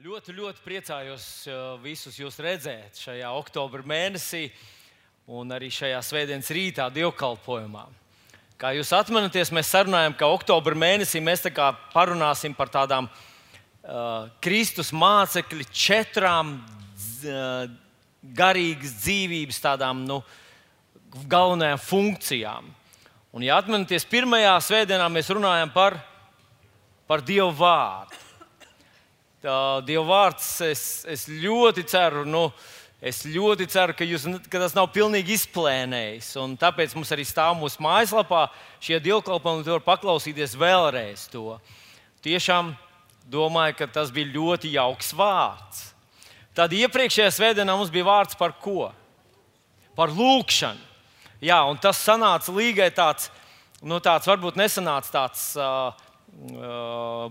Ļoti, ļoti priecājos uh, visus jūs redzēt šajā oktobra mēnesī un arī šajā svētdienas rītā dievkalpojumā. Kā jūs atceraties, mēs sarunājam, ka oktobra mēnesī mēs parunāsim par tādām uh, Kristus mācekļu četrām uh, garīgas dzīvības tādām nu, galvenajām funkcijām. Un, ja atceraties, pirmajā svētdienā mēs runājam par, par Dievu vārdu. Dieva vārds, es, es ļoti ceru, nu, es ļoti ceru ka, jūs, ka tas nav pilnīgi izplēnējis. Tāpēc mums arī stāv mūsu mājaslapā šie dievkalpojumi, tur var paklausīties vēlreiz to. Tiešām domāju, ka tas bija ļoti jauks vārds. Tad iepriekšējā svētdienā mums bija vārds par ko? Par lūkšanu. Jā, un tas sanāca līgai tāds, nu, tāds varbūt nesanāca tāds. Uh,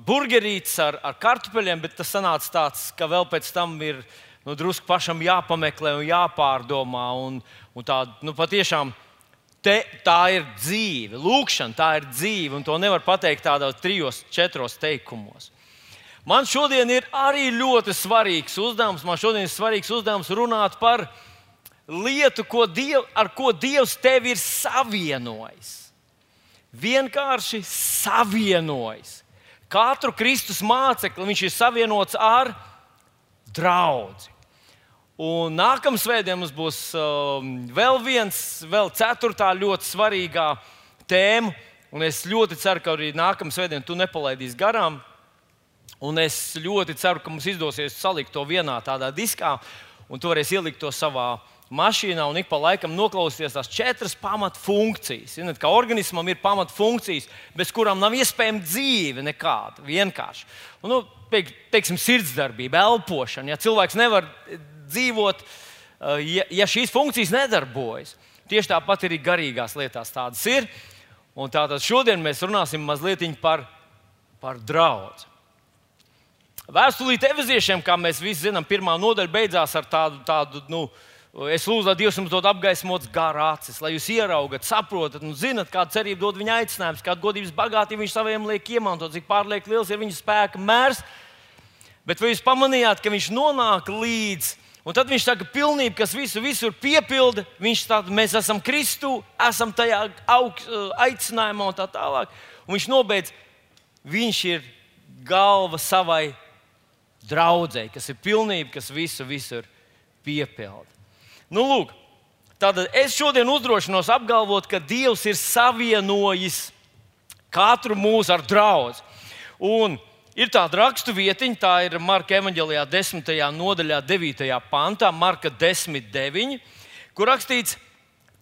burgerītis ar, ar kartupeļiem, bet tas sanāca tāds, ka vēl pēc tam ir nu, drusku pašam jāpameklē un jāpārdomā. Un, un tā, nu, patiešām, te, tā ir dzīve, lūkšana, tā ir dzīve, un to nevar pateikt tādos trijos, četros teikumos. Man šodien ir arī ļoti svarīgs uzdevums. Man šodien ir svarīgs uzdevums runāt par lietu, ko diev, ar ko Dievs tevi ir savienojis vienkārši savienojis. Katru Kristus mācekli viņš ir savienots ar draugu. Un nākamā svētdienā mums būs um, vēl viens, vēl ceturtā ļoti svarīgā tēma. Un es ļoti ceru, ka arī nākamā svētdienā tu nepalaidīsi garām. Un es ļoti ceru, ka mums izdosies salikt to vienā tādā diskā, un tu varēsi ielikt to savā mašīnā un ik pa laikam noklausīties tās četras pamatfunkcijas. Zināt, ka organismam ir pamatfunkcijas, bez kurām nav iespējama dzīve nekāda. Vienkārši. Un, nu, teiksim, sirdsdarbība, elpošana. Ja cilvēks nevar dzīvot, eh, ja, ja šīs funkcijas nedarbojas, tieši tāpat arī garīgās lietās tādas ir. Un tātad šodien mēs runāsim mazliet par, par draugu. Vēstulīt eviziešiem, kā mēs visi zinām, pirmā nodaļa beidzās ar tādu, tādu nu, uh, Es lūdzu, lai Dievs jums dod apgaismots gara acis, lai jūs ieraugat, saprotat un zinat, kāda cerība dod viņa aicinājums, kāda godības bagātība viņš saviem liek iemantot, cik pārlieku liels ir viņa spēka mērs. Bet vai jūs pamanījāt, ka viņš nonāk līdz, un tad viņš saka, pilnība, kas visu visur piepilda, viņš tāda, mēs esam Kristu, esam tajā augst, aicinājumā un tā tālāk. Un viņš nobeidz, viņš ir galva savai draudzēji, kas ir pilnība, kas visu visur piepilda. Nu, lūk, Tātad es šodien uzdrošinos apgalvot, ka Dievs ir savienojis katru mūsu ar draugu. Un ir tāda rakstu vietiņa, tā ir Marka evanģēlijā, 10. nodaļā, 9. pantā, Marka 10, 9, kur rakstīts,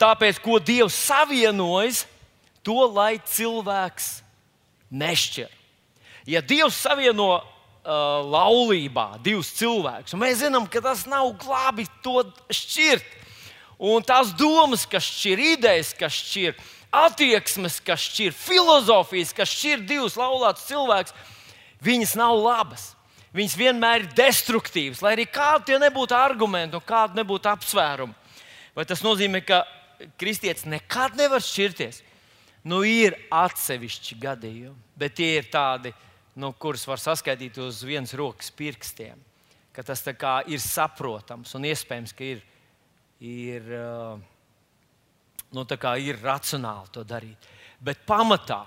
tāpēc, ko Dievs savienojas, to lai cilvēks nešķir. Ja Dievs savieno uh, laulībā divus cilvēkus. Un mēs zinām, ka tas nav labi to šķirt. Un tās domas, kas šķir, idejas, kas šķir, attieksmes, kas šķir, filozofijas, kas šķir divus laulātus cilvēkus, viņas nav labas. Viņas vienmēr ir destruktīvas, lai arī kādi tie nebūtu argumenti un kādi nebūtu apsvērumi. Vai tas nozīmē, ka kristietis nekad nevar šķirties? Nu, ir atsevišķi gadījumi, bet tie ir tādi nu, kurus var saskaitīt uz vienas rokas pirkstiem. Tas ir saprotams un iespējams, ka ir, ir, nu, ir racionāli to darīt. Bet pamatā,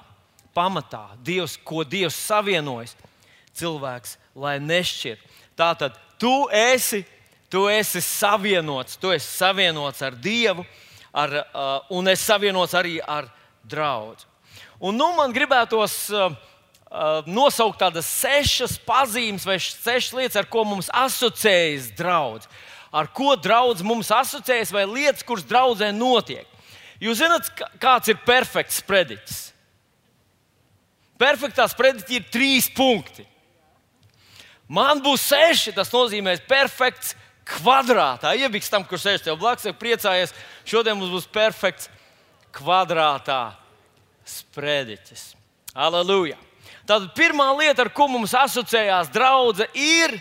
pamatā Dievs, ko Dievs savienojas, cilvēks, lai nešķir. Tātad tu esi, tu esi savienots, tu esi savienots ar Dievu, ar, uh, un es savienots arī ar draugu. Un nu man gribētos Uh, nosaukt tādas sešas pazīmes vai sešas lietas, ar ko mums asociējas draudz. Ar ko draudz mums asociējas vai lietas, kuras draudzē notiek. Jūs zināt, kāds ir perfekts sprediķis? Perfektā sprediķa ir trīs punkti. Man būs seši, tas nozīmē perfekts kvadrātā. Iebiks tam, kurš sēž tev blakus, priecājies. Šodien mums būs perfekts kvadrātā sprediķis. Aleluja! Tad pirmā lieta, ar ko mums asociējās draudzene, ir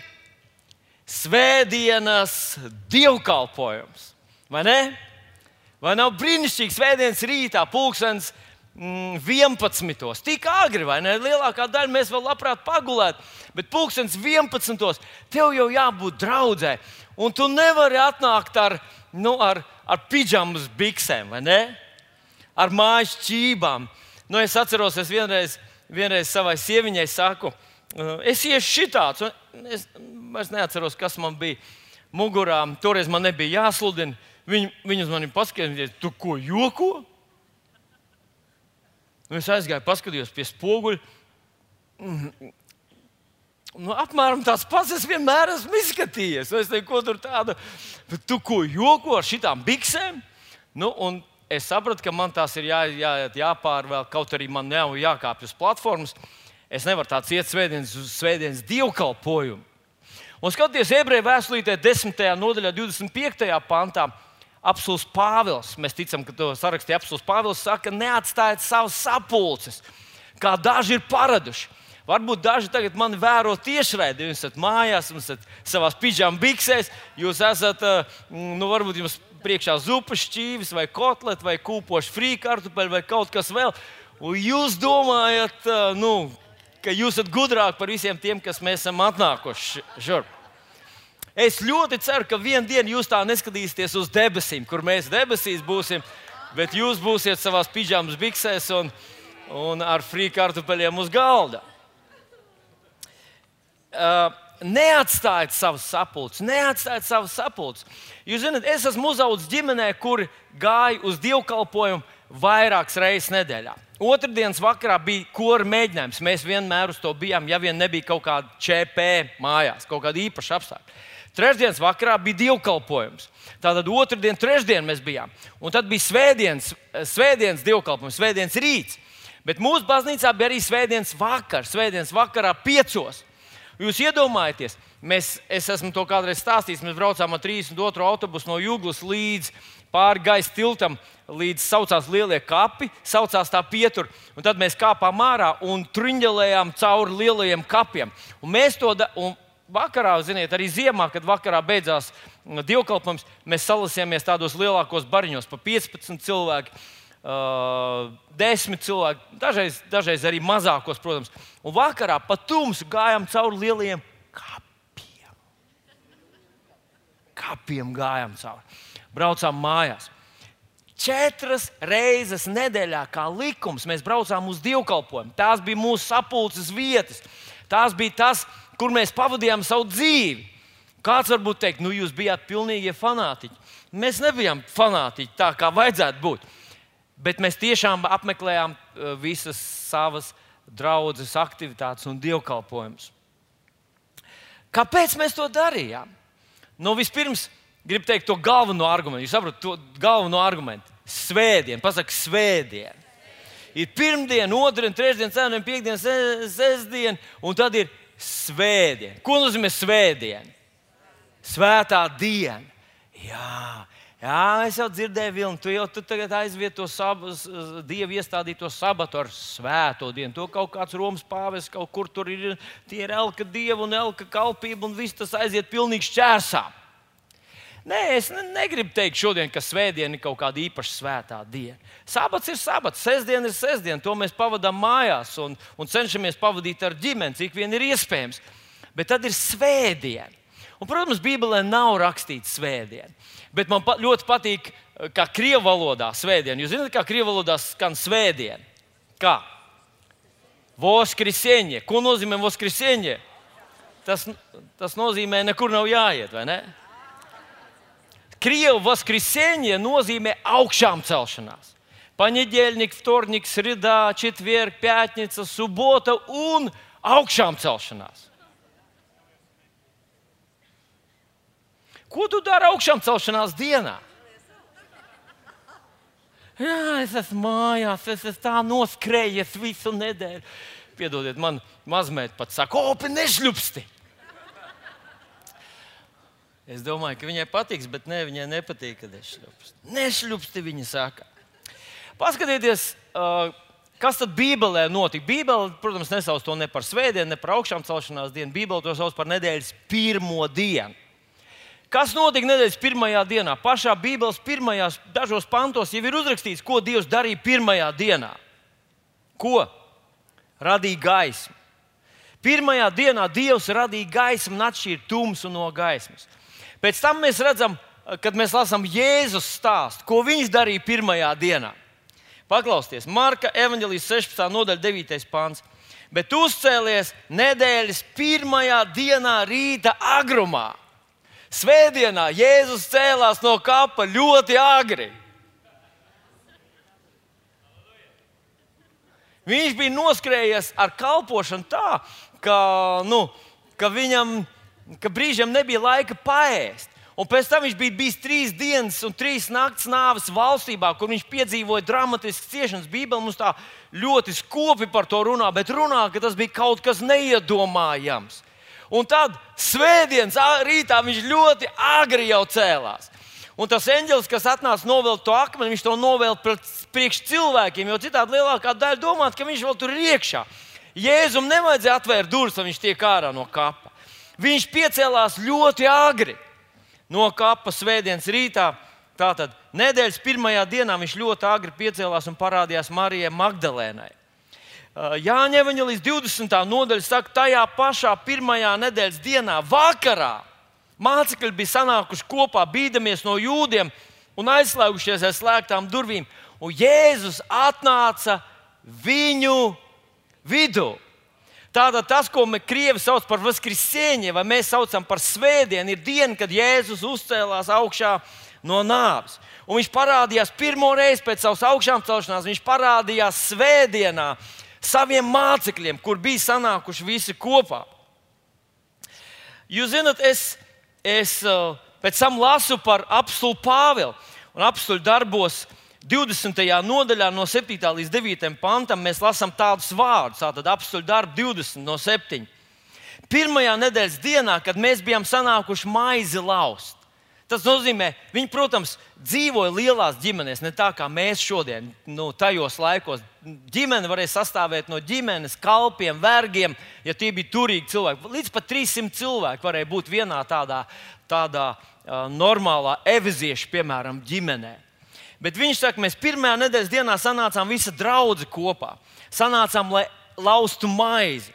svētdienas dievkalpojums. Vai ne? Vai nav brīnišķīgi svētdienas rītā, pulkstenis mm, 11. Tik agri, vai ne? Lielākā daļa mēs vēl labprāt pagulētu, bet pulkstenis 11. tev jau jābūt draudzē. Un tu nevari atnākt ar, nu, ar, ar pidžamas biksēm, vai ne? Ar mājas čībām. Nu, es atceros, es vienreiz, vienreiz savai sieviņai saku, es iešu šitāds. Es, es neatceros, kas man bija mugurā. Toreiz man nebija jāsludina. Viņi, viņi uz mani paskatījās, tu ko joko? Un es aizgāju, paskatījos pie spoguļa. Mm. Nu, apmēram tāds pats es vienmēr esmu izskatījies. Es teicu, ko tur tādu, bet tu ko joko ar šitām biksēm? Nu, es sapratu, ka man tās ir jā, jā, jāpārvēl, kaut arī man nav jākāpj uz platformas. Es nevaru tāds iet svētdienas uz svētdienas dievkalpojumu. Un skatoties ebreju vēstulītē, 10. nodaļā, 25. pantā, apelsīns Pāvils, mēs ticam, ka to sarakstīja apelsīns Pāvils, saka, neatstājiet savus sapulces, kā daži ir paraduši. Varbūt daži tagad mani vēro tiešraidē, jūs esat mājās, jūs esat savā pidžām biksēs, jūs esat, eh, nu, varbūt jums priekšā zupas šķīvis, vai kotlets, vai kūpoši frīkartupeļi, vai kaut kas vēl. Un jūs domājat, nu, ka jūs esat gudrāki par visiem tiem, kas mēs esam atnākuši šurp. Es ļoti ceru, ka vienā dienā jūs tā neskatīsieties uz debesīm, kur mēs debesīs būsim, bet jūs būsiet savā pidžāmas biksēs un, un ar frīkartupeļiem uz galda. Uh, neatstājiet savus sapulces, neatstājiet savus sapulces. Jūs zināt, es esmu uzaugusi ģimenē, kur gāja uz dievkalpojumu vairākas reizes nedēļā. Otradienas vakarā bija kora mēģinājums. Mēs vienmēr uz to bijām, ja vien nebija kaut kāda ČP mājās, kaut kāda īpaša apstākļa. Trešdienas vakarā bija dievkalpojums. Tātad otrdien, trešdien mēs bijām. Un tad bija svētdienas, svētdienas dievkalpojums, svētdienas rīts. Bet mūsu baznīcā bija arī svētdienas vakars, svētdienas vakarā piecos. Jūs iedomājieties, mēs, es esmu to kādreiz stāstījis, mēs braucām ar 32. autobusu no Jūglas līdz pāri gaisa tiltam, līdz saucās lielie kapi, saucās tā pietur. Un tad mēs kāpām ārā un truņģelējām cauri lielajiem kapiem. Un mēs to darām vakarā, ziniet, arī ziemā, kad vakarā beidzās dievkalpojums, mēs salasījāmies tādos lielākos bariņos, pa 15 cilvēku. Uh, desmit cilvēki, dažreiz, dažreiz arī mazākos, protams. Un vakarā pa tumsu gājām cauri lieliem kapiem. Kapiem gājām cauri. Braucām mājās. Četras reizes nedēļā, kā likums, mēs braucām uz dievkalpojumu. Tās bija mūsu sapulces vietas. Tās bija tas, kur mēs pavadījām savu dzīvi. Kāds varbūt teikt, nu jūs bijāt pilnīgi fanātiķi. Mēs nebijām fanātiķi tā, kā vajadzētu būt. Bet mēs tiešām apmeklējām eh, visas savas draudzes aktivitātes un dievkalpojumus. Kāpēc mēs to darījām? Nu, vispirms, gribu teikt to galveno argumentu. Jūs saprotat, to galveno argumentu. Svētdien, pasakot, svētdien. Ir pirmdiena, otrdiena, trešdiena, ceturtdiena, piekdiena, sestdiena, un tad ir svētdiena. Ko nozīmē svētdiena? Svētā diena. Jā, jā es jau dzirdēju, Vilni, tu jau tu tagad aizvieto sabu, dievu iestādīto sabatu ar svēto dienu. To kaut kāds Romas pāvis kaut kur tur ir. Tie ir elka dieva un elka kalpība, un viss tas aiziet pilnīgi šķērsām. Nē, es negribu teikt, šodien, ka svētdiena ir kaut kāda īpaša svētā diena. Sabats ir sabats, sestdiena ir sestdiena. To mēs pavadām mājās un, un cenšamies pavadīt ar ģimeni, cik vien ir iespējams. Bet tad ir svētdiena. Un, protams, Bībelē nav rakstīts svētdiena, bet man pa, ļoti patīk, eh, kā krievu valodā svētdiena. Jūs zināt, kā krievu valodā skan svētdiena? Kā? Voskrisēņa. Ko nozīmē voskrisēņa? Tas, tas nozīmē, nekur nav jāiet, vai ne? Krievu voskrisēņa nozīmē augšām celšanās. Paņēdēļnik, vtornik, sridā, četvirk, pētnica, subota un augšām celšanās. Ko tu dari augšām celšanās dienā? Jā, es esmu mājās, es esmu tā noskrējies visu nedēļu. Piedodiet, man mazmeita pat saka, opi, nešļupsti! Es domāju, ka viņai patiks, bet ne, viņai nepatīk, kad es šļupstu. Nešļupsti, viņa saka. Paskatieties, kas tad Bībelē notika. Bībele, protams, nesauc to ne par svētdienu, ne par augšām celšanās dienu. Bībele to sauc par nedēļas pirmo dienu. Kas notika nedēļas pirmajā dienā? Pašā Bībeles pirmajās dažos pantos jau ir uzrakstīts, ko Dievs darīja pirmajā dienā. Ko? Radīja gaismu. Pirmajā dienā Dievs radīja gaismu un atšķīra tumsu no gaismas. Pēc tam mēs redzam, kad mēs lasām Jēzus stāstu, ko viņš darīja pirmajā dienā. Paklausieties, Marka evanģelijas 16. nodaļa, 9. pāns. Bet uzcēlies nedēļas pirmajā dienā, rīta agrumā. Svētdienā Jēzus cēlās no kapa ļoti agri. Viņš bija noskrējies ar kalpošanu tā, ka, nu, ka viņam ka brīžiem nebija laika paēst. Un pēc tam viņš bija bijis trīs dienas un trīs naktas nāves valstībā, kur viņš piedzīvoja dramatiskas ciešanas. Bībeli mums tā ļoti skopi par to runā, bet runā, ka tas bija kaut kas neiedomājams. Un tad svētdienas rītā viņš ļoti agri jau cēlās. Un tas eņģelis, kas atnāca novilkt to akmeni, viņš to novilka priekš cilvēkiem, jo citādi lielākā daļa domātu, ka viņš vēl tur ir iekšā. Jēzum nevajadzēja atvērt durvis, lai viņš tiek ārā no kapa. Viņš piecēlās ļoti agri no kapa svētdienas rītā. Tātad nedēļas pirmajā dienā viņš ļoti agri piecēlās un parādījās Marijai Magdalēnai. Jāņa Evanģelijas 20. nodaļa saka, tajā pašā pirmajā nedēļas dienā, vakarā, mācekļi bija sanākuši kopā, bīdamies no jūdiem un aizslēgušies aiz slēgtām durvīm. Un Jēzus atnāca viņu vidū. Tātad tas, ko mēs krievi saucam par vaskrisēņiem, vai mēs saucam par svētdienu, ir diena, kad Jēzus uzcēlās augšā no nāves. Un viņš parādījās pirmo reizi pēc savas augšām celšanās. Viņš parādījās svētdienā saviem mācekļiem, kur bija sanākuši visi kopā. Jūs zināt, es, es uh, pēc tam lasu par apstulu Pāvilu un apstulu darbos 20. nodaļā, no 7. līdz 9. pantam, mēs lasām tādus vārdus, tātad apstuļu darbu 20 no 7. Pirmajā nedēļas dienā, kad mēs bijām sanākuši maizi laust, tas nozīmē, viņi, protams, dzīvoja lielās ģimenēs, ne tā kā mēs šodien, nu, tajos laikos. Ģimene varēja sastāvēt no ģimenes, kalpiem, vergiem, ja tie bija turīgi cilvēki. Līdz pat 300 cilvēki varēja būt vienā tādā, tādā uh, normālā evizieša, piemēram, ģimenē. Bet viņš saka, mēs pirmajā nedēļas dienā sanācām visa draudzene kopā. Sanācām, lai laustu maizi.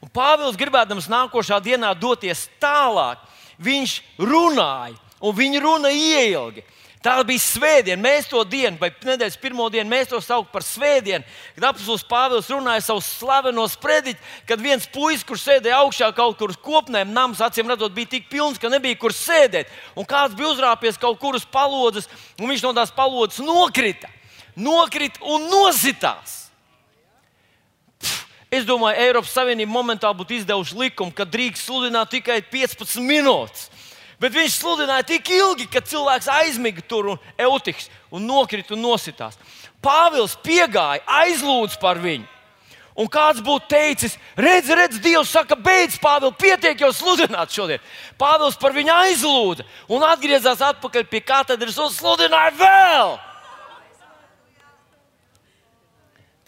Un Pāvils gribēdams nākošā dienā doties tālāk, viņš runāja, un viņa runa ieilgi. Tā bija svētdiena. Mēs to dienu, vai nedēļas pirmo dienu, mēs to saucam par svētdienu. Kad apelsīns Pāvils runāja savu slaveno sprediķi, kad viens puisis, kurš sēdēja augšā kaut kur uz kopnēm, nams acīm redzot, bija tik pilns, ka nebija kur sēdēt. Un kāds bija uzrāpies kaut kur uz palodzes, un viņš no tās palodzes nokrita. Nokrita un nositās. Es domāju, Eiropas Savienība momentāli būtu izdevusi likumu, ka drīkst sludināt tikai 15 minūtes. Bet viņš sludināja tik ilgi, ka cilvēks aizmiga tur un eutiks un nokrita un nositās. Pāvils piegāja, aizlūdz par viņu. Un kāds būtu teicis, redz, redz, Dievs saka, beidz, Pāvils, pietiek jau sludināt šodien. Pāvils par viņu aizlūdza un atgriezās atpakaļ pie katedras un sludināja vēl.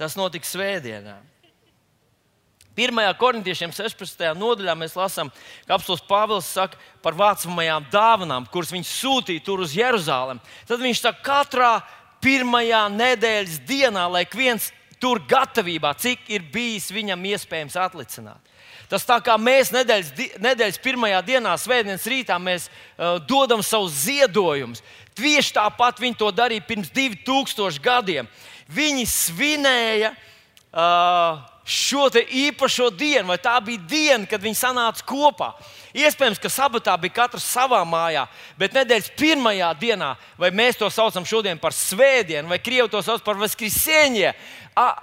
Tas notika svētdienā. 1. korintiešiem 16. nodaļā mēs lasām, ka apelsīns Pāvils saka par vācamajām dāvanām, kuras viņš sūtīja tur uz Jeruzalem. Tad viņš saka, katrā pirmajā nedēļas dienā, lai viens tur gatavībā, cik ir bijis viņam iespējams atlicināt. Tas tā kā mēs nedēļas, nedēļas pirmajā dienā, svētdienas rītā, mēs uh, dodam savus ziedojumus. Tieši tāpat viņi to darīja pirms 2000 gadiem. Viņi svinēja uh, šo īpašo dienu, vai tā bija diena, kad viņi sanāca kopā. Iespējams, ka sabatā bija katrs savā mājā, bet nedēļas pirmajā dienā, vai mēs to saucam šodien par svētdienu, vai krievi to sauc par vaskrisēņiem,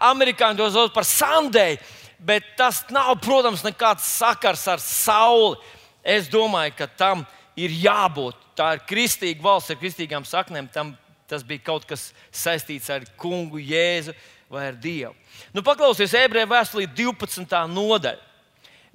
amerikāņi to sauc par sandēju, bet tas nav, protams, nekāds sakars ar sauli. Es domāju, ka tam ir jābūt. Tā ir kristīga valsts ar kristīgām saknēm. Tam, tas bija kaut kas saistīts ar kungu Jēzu vai ar Dievu. Nu, paklausieties, ebreju vēstulī 12. nodaļa.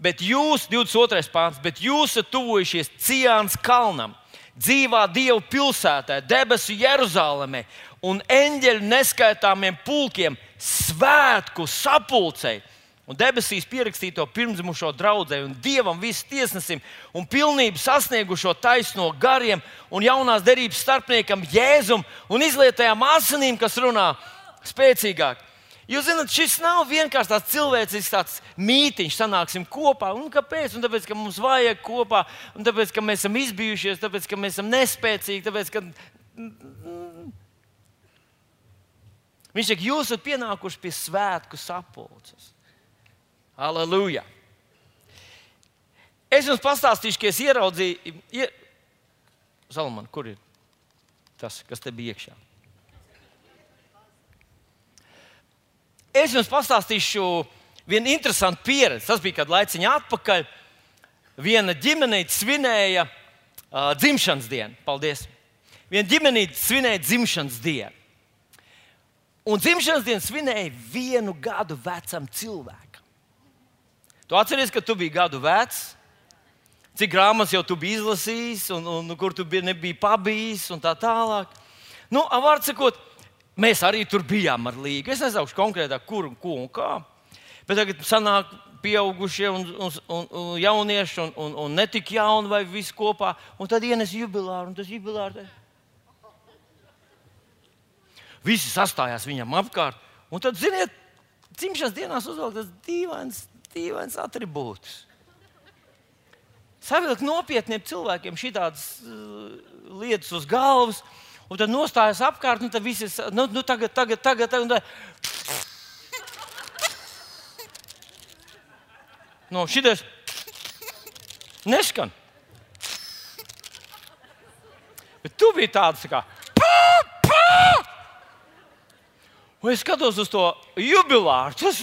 Bet jūs, 22. pāns, bet jūs esat tuvojušies Ciānas kalnam, dzīvā Dieva pilsētā, debesu Jeruzalemē un eņģeļu neskaitāmiem pulkiem, svētku sapulcei. Un debesīs pierakstīto pirmsmušo draugu un dievam visu tiesnesim un pilnību sasniegušo taisno gariem un jaunās derības starpniekam Jēzum un izlietajām asinīm, kas runā spēcīgāk Jūs zināt, šis nav vienkārši tāds cilvēcisks tāds mītīņš, sanāksim kopā. Un kāpēc? Un tāpēc, ka mums vajag kopā, un tāpēc, ka mēs esam izbijušies, tāpēc, ka mēs esam nespēcīgi. Tāpēc, ka... Viņš saka, jūs esat pienākuši pie svētku sapulces. Aleluja! Es jums pastāstīšu, ka es ieraudzīju, ier... Salman, kur ir tas, kas te bija iekšā? Es jums pastāstīšu vienu interesantu pieredzi. Tas bija kādu laiciņu atpakaļ. Viena ģimenīte svinēja uh, dzimšanas dienu. Paldies! Viena ģimenīte svinēja dzimšanas dienu. Un dzimšanas dienu svinēja vienu gadu vecam cilvēkam. Tu atceries, ka tu biji gadu vecs, cik grāmatas jau tu biji izlasījis, un, un kur tu biji, nebija pabijis, un tā tālāk. Nu, vārds sakot, Mēs arī tur bijām ar līgu. Es nesaukšu konkrētāk, kur un ko un kā. Bet tagad sanāk pieaugušie un, un, un, un jaunieši un, un, un ne tik jauni vai visi kopā. Un tad ienes jubilāru un tas jubilārs. Visi sastājās viņam apkārt. Un tad, ziniet, dzimšanas dienās uzvelk tas dīvains, dīvains attribūts. Savilkt nopietniem cilvēkiem šādas uh, lietas uz galvas un tad nostājas apkārt, un tad viss ir nu, nu, tagad, tagad, tagad. tagad no šitas neskan. Bet tu biji tāds tā kā. Pā, pā! Un es skatos uz to jubilāru. Tas,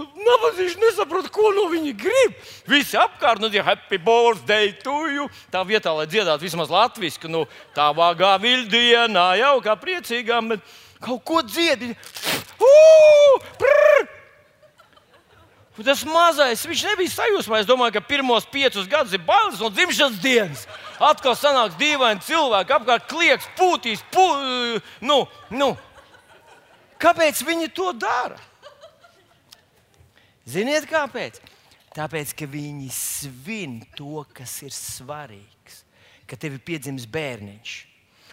Nabadzīgs nesaprot, ko no viņa grib. Visi apkārt, nu, tie happy birthday you. Tā vietā, lai dziedātu vismaz latviešu, nu, tā vāgā vildienā, jau kā priecīgām, bet kaut ko dziedi. Tas mazais, viņš nebija sajūsmā. Es domāju, ka pirmos piecus gadus ir bailes no dzimšanas dienas. Atkal sanāks dīvaini cilvēki, apkārt klieks, pūtīs, pū, nu, nu. Kāpēc viņi to dara? Ziniet, kāpēc? Tāpēc, ka viņi svin to, kas ir svarīgs, ka tev ir piedzimis bērniņš.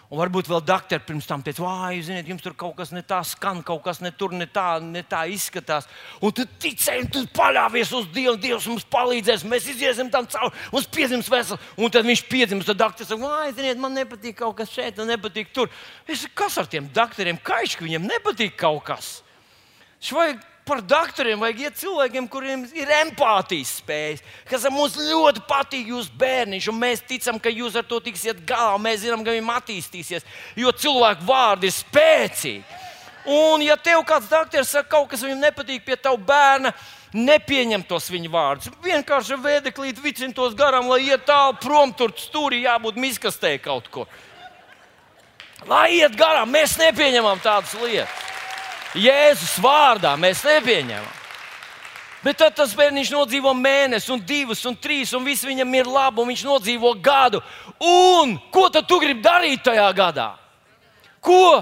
Un varbūt vēl doktori pirms tam teica, ah, ziniet, jums tur kaut kas ne tā skan, kaut kas ne tur ne tā, ne tā izskatās. Un tu ticēji, un tu paļāvies uz Dievu, Dievs mums palīdzēs, mēs iziesim tam cauri, mums piedzims vesels. Un tad viņš piedzims, tad doktors saka, ah, ziniet, man nepatīk kaut kas šeit, un nepatīk tur. Es saku, kas ar tiem doktoriem kaiš, ka viņiem nepatīk kaut kas? Švajag par doktoriem vajag iet cilvēkiem, kuriem ir empātijas spējas, kas mums ļoti patīk jūsu bērniņš, un mēs ticam, ka jūs ar to tiksiet galā. Mēs zinām, ka viņam attīstīsies, jo cilvēku vārdi ir spēcīgi. Un, ja tev kāds doktors saka, kaut kas viņam nepatīk pie tava bērna, nepieņem tos viņa vārdus. Vienkārši vēdeklīt, vicina tos garām, lai iet tālu prom, tur stūrī jābūt miskastē kaut kur. Lai iet garām, mēs nepieņemam tādas lietas. Jēzus vārdā mēs nepieņemam. Bet tad tas bērniņš nodzīvo mēnesi, un divus, un trīs, un viss viņam ir labi, un viņš nodzīvo gadu. Un ko tad tu gribi darīt tajā gadā? Ko?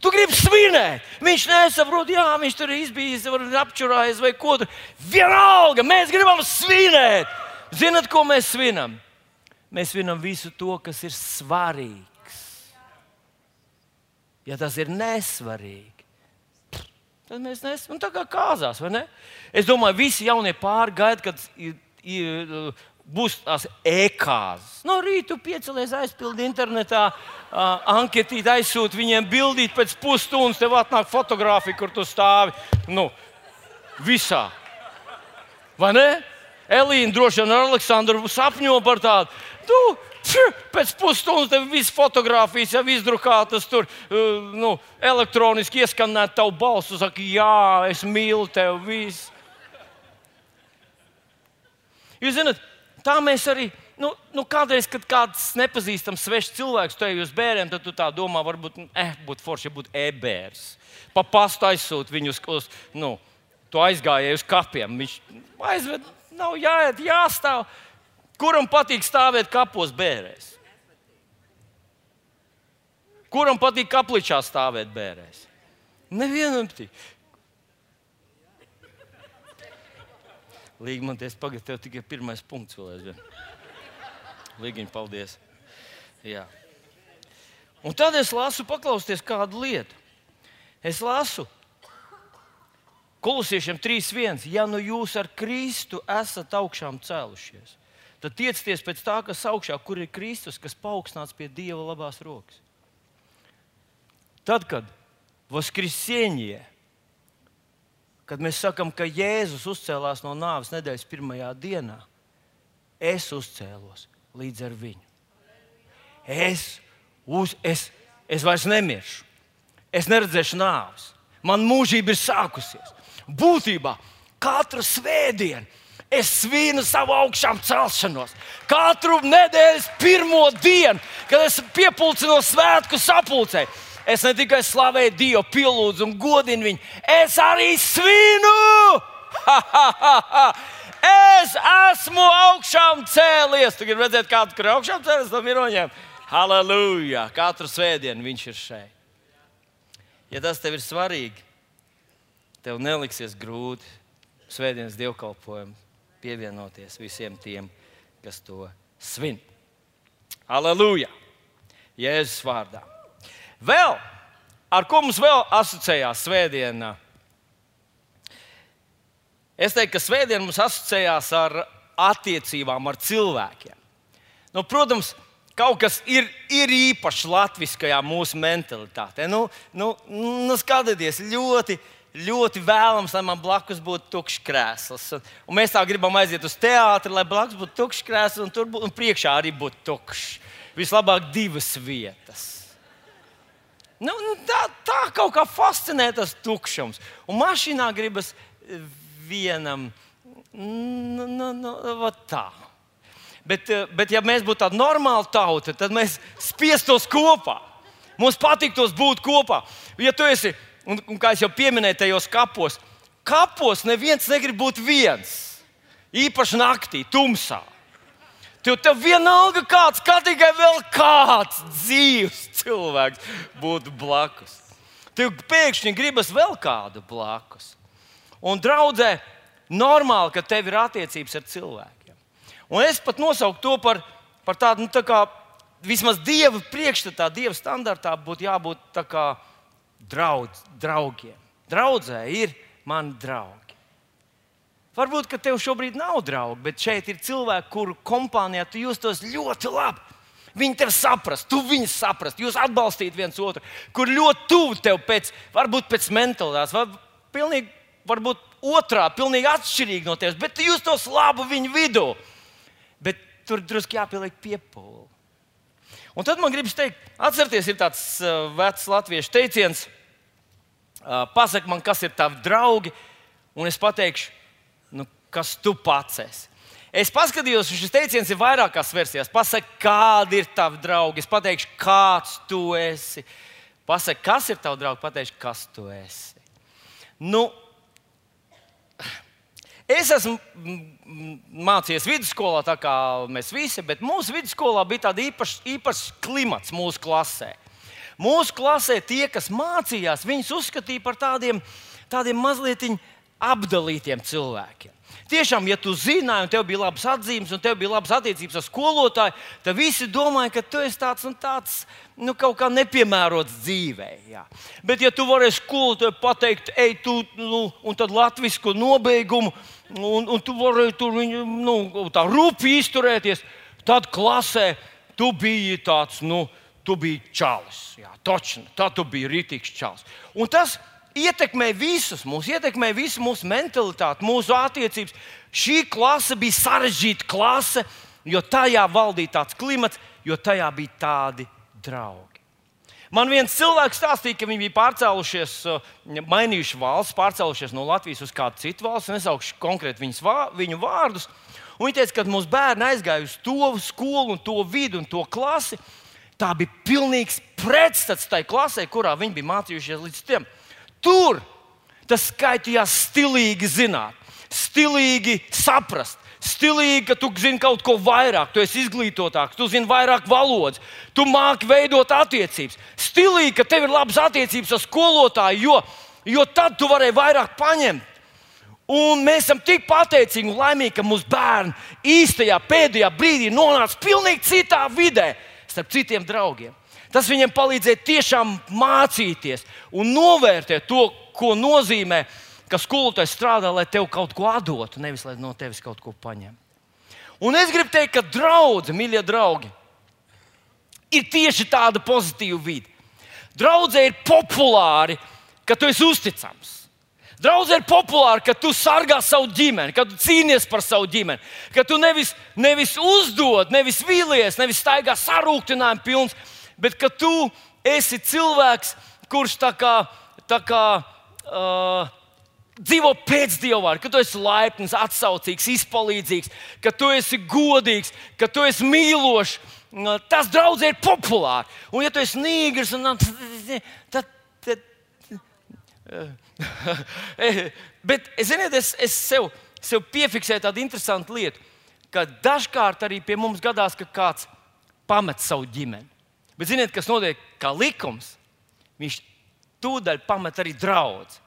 Tu gribi svinēt. Viņš nesaprot, jā, viņš tur izbijis, apčurājis vai ko tur. Vienalga, mēs gribam svinēt. Zinat, ko mēs svinam? Mēs svinam visu to, kas ir svarīgs. Ja tas ir nesvarīgi, Tad mēs nesam tā kā kāzās, vai ne? Es domāju, visi jaunie pāri gaida, kad ir, ir, būs tās e-kāzas. No rīta piecelies, aizpildi internetā, uh, anketīt, aizsūti viņiem bildīt, pēc pusstundas tev atnāk fotografija, kur tu stāvi. Nu, visā. Vai ne? Elīna droši vien ar Aleksandru sapņo par tādu. Tu, Pēc pusstundas viss fotografijas jau izdrukātas, tur uh, nu, elektroniski ieskanēt tavu balsu, saka, jā, es mīlu tevi. Viss. Jūs zināt, tā mēs arī. Nu, nu kādreiz, kad kāds nepazīstams svešs cilvēks te uz bērniem, tad tu tā domā, varbūt eh, būtu forši, ja būtu e-bērs. Pa pastu aizsūti viņus uz, nu, to aizgājēju uz kapiem. Viņš aizved, nav jāiet, jāstāv. Kuram patīk stāvēt kapos bērēs? Kuram patīk kapličā stāvēt bērēs? Nevienam patīk. Līga man teica, pagaidi, tev tikai pirmais punkts vēl aizvien. Līgiņ, paldies. Jā. Un tad es lasu, paklausieties kādu lietu. Es lasu, Kolosiešiem 3.1. Ja nu jūs ar Kristu esat augšām cēlušies, tad tiecieties pēc tā, kas augšā, kur ir Kristus, kas paaugstināts pie Dieva labās rokas. Tad, kad Voskrisēņie, kad mēs sakām, ka Jēzus uzcēlās no nāves nedēļas pirmajā dienā, es uzcēlos līdz ar viņu. Es, uz, es, es vairs nemiršu, es neredzēšu nāves. Man mūžība ir sākusies būtībā katru svētdienu es svinu savu augšām celšanos. Katru nedēļas pirmo dienu, kad es piepulcinos svētku sapulcē, es ne tikai slavēju Dievu, pielūdzu un godinu viņu, es arī svinu! Ha, ha, ha, ha. Es esmu augšām cēlies. Gribi redzēt, kādu kur augšām cēlies no miroņiem? Halleluja! Katru svētdienu viņš ir šeit. Ja tas tev ir svarīgi, tev neliksies grūti svētdienas dievkalpojumu pievienoties visiem tiem, kas to svin. Aleluja! Jēzus vārdā. Vēl, ar ko mums vēl asociējās svētdiena? Es teiktu, ka svētdiena mums asociējās ar attiecībām ar cilvēkiem. Nu, protams, kaut kas ir, ir īpašs latviskajā mūsu mentalitātē. Nu, nu, nu, skatieties, ļoti ļoti vēlams, lai man blakus būtu tukšs krēsls. Un, un mēs tā gribam aiziet uz teātri, lai blakus būtu tukšs krēsls, un tur būtu, un priekšā arī būtu tukšs. Vislabāk divas vietas. Nu, nu, tā, tā kaut kā fascinē tas tukšums. Un mašīnā gribas vienam, nu, nu, nu, tā. Bet, bet, ja mēs būtu tāda normāla tauta, tad mēs spiestos kopā. Mums patiktos būt kopā. Ja tu esi un, un kā jau pieminēju, tajos kapos, kapos neviens negrib būt viens. Īpaši naktī, tumsā. Tev, tev vienalga kāds, kā tikai vēl kāds dzīves cilvēks būtu blakus. Tev pēkšņi gribas vēl kādu blakus. Un draudzē, normāli, ka tev ir attiecības ar cilvēkiem. Un es pat nosaucu to par, par tādu, nu, tā kā vismaz dieva priekšstatā, dieva standartā būtu jābūt tā kā draudz, draugiem. Draudzē ir mani draugi. Varbūt, ka tev šobrīd nav draugi, bet šeit ir cilvēki, kuru kompānijā tu justos ļoti labi. Viņi tev saprast, tu viņus saprast, jūs atbalstīt viens otru, kur ļoti tuvu tev pēc, varbūt pēc mentalitātes, var, pilnīgi, varbūt otrā, pilnīgi atšķirīgi no tevis, bet jūs tos labu viņu vidū. Bet tur drusku jāpieliek piepūli. Un tad man gribas teikt, atcerieties, ir tāds uh, vecs latviešu teiciens, uh, pasak man, kas ir tavi draugi, un es pateikšu, nu, kas tu pats esi. Es paskatījos, šis teiciens ir vairākās versijās. Pasaki, kādi ir tavi draugi. Es pateikšu, kāds tu esi. Pasaki, kas ir tavs draugs, pateikšu, kas tu esi. Nu, Es esmu mācījies vidusskolā, tā kā mēs visi, bet mūsu vidusskolā bija tāds īpašs, īpašs klimats mūsu klasē. Mūsu klasē tie, kas mācījās, viņus uzskatīja par tādiem, tādiem mazliet apdalītiem cilvēkiem. Tiešām, ja tu zināji, un tev bija labas atzīmes, un tev bija labas attiecības ar skolotāju, tad visi domāja, ka tu esi tāds un tāds nu, kaut kā nepiemērots dzīvē. Jā. Bet, ja tu varēsi skolotāju pateikt, ej, tu, nu, un tad latviešu nobeigumu, un, un tu vari tur viņu nu, tā rūpīgi izturēties, tad klasē tu biji tāds, nu, tu biji čalis. Jā, točni, tad tu biji rītīgs čalis. Un tas ietekmē visus, mūs ietekmē visu mūsu mentalitāti, mūsu attiecības. Šī klase bija sarežģīta klase, jo tajā valdīja tāds klimats, jo tajā bija tādi draugi. Man viens cilvēks stāstīja, ka viņi bija pārcēlušies, uh, mainījuši valsts, pārcēlušies no Latvijas uz kādu citu valsti. Es nesaukšu konkrēti viņu vārdus. Un viņi teica, ka mūsu bērni aizgāja uz to skolu, to vidu un to klasi. Tā bija pilnīgs pretstats tai klasē, kurā viņi bija mācījušies līdz tam. Tur tas skaitījās stilīgi zināt, stilīgi saprast, stilīgi, ka tu zini kaut ko vairāk, tu esi izglītotāks, tu zini vairāk valodas, tu māki veidot attiecības. Stilīgi, ka tev ir labas attiecības ar skolotāju, jo, jo tad tu vari vairāk paņemt. Un mēs esam tik pateicīgi un laimīgi, ka mūsu bērni īstajā pēdējā brīdī nonāca pilnīgi citā vidē, starp citiem draugiem. Tas viņiem palīdzēja tiešām mācīties un novērtēt to, ko nozīmē ka skolotājs strādā, lai tev kaut ko dotu, nevis lai no tevis kaut ko paņemtu. Un es gribu teikt, ka draugi, mīļie draugi, ir tieši tāda pozitīva vide. Draudzē ir populāri, ka tu esi uzticams. Draudzē ir populāri, ka tu sargā savu ģimeni, ka tu cīnies par savu ģimeni, ka tu nevis, nevis uzdod, nevis vīlies, nevis staigā sarūktinājumu pilns, bet ka tu esi cilvēks, kurš tā kā, tā kā uh, dzīvo pēc dievvvārda, ka tu esi laipns, atsaucīgs, izpalīdzīgs, ka tu esi godīgs, ka tu esi mīlošs. Tas draudzē ir populāri. Un, ja tu esi nīgrs, tad. tad Bet ziniet, es, es sev, sev piefiksēju tādu interesantu lietu, ka dažkārt arī pie mums gadās, ka kāds pamet savu ģimeni. Bet ziniet, kas notiek kā likums? Viņš tūdaļ pamet arī draugu.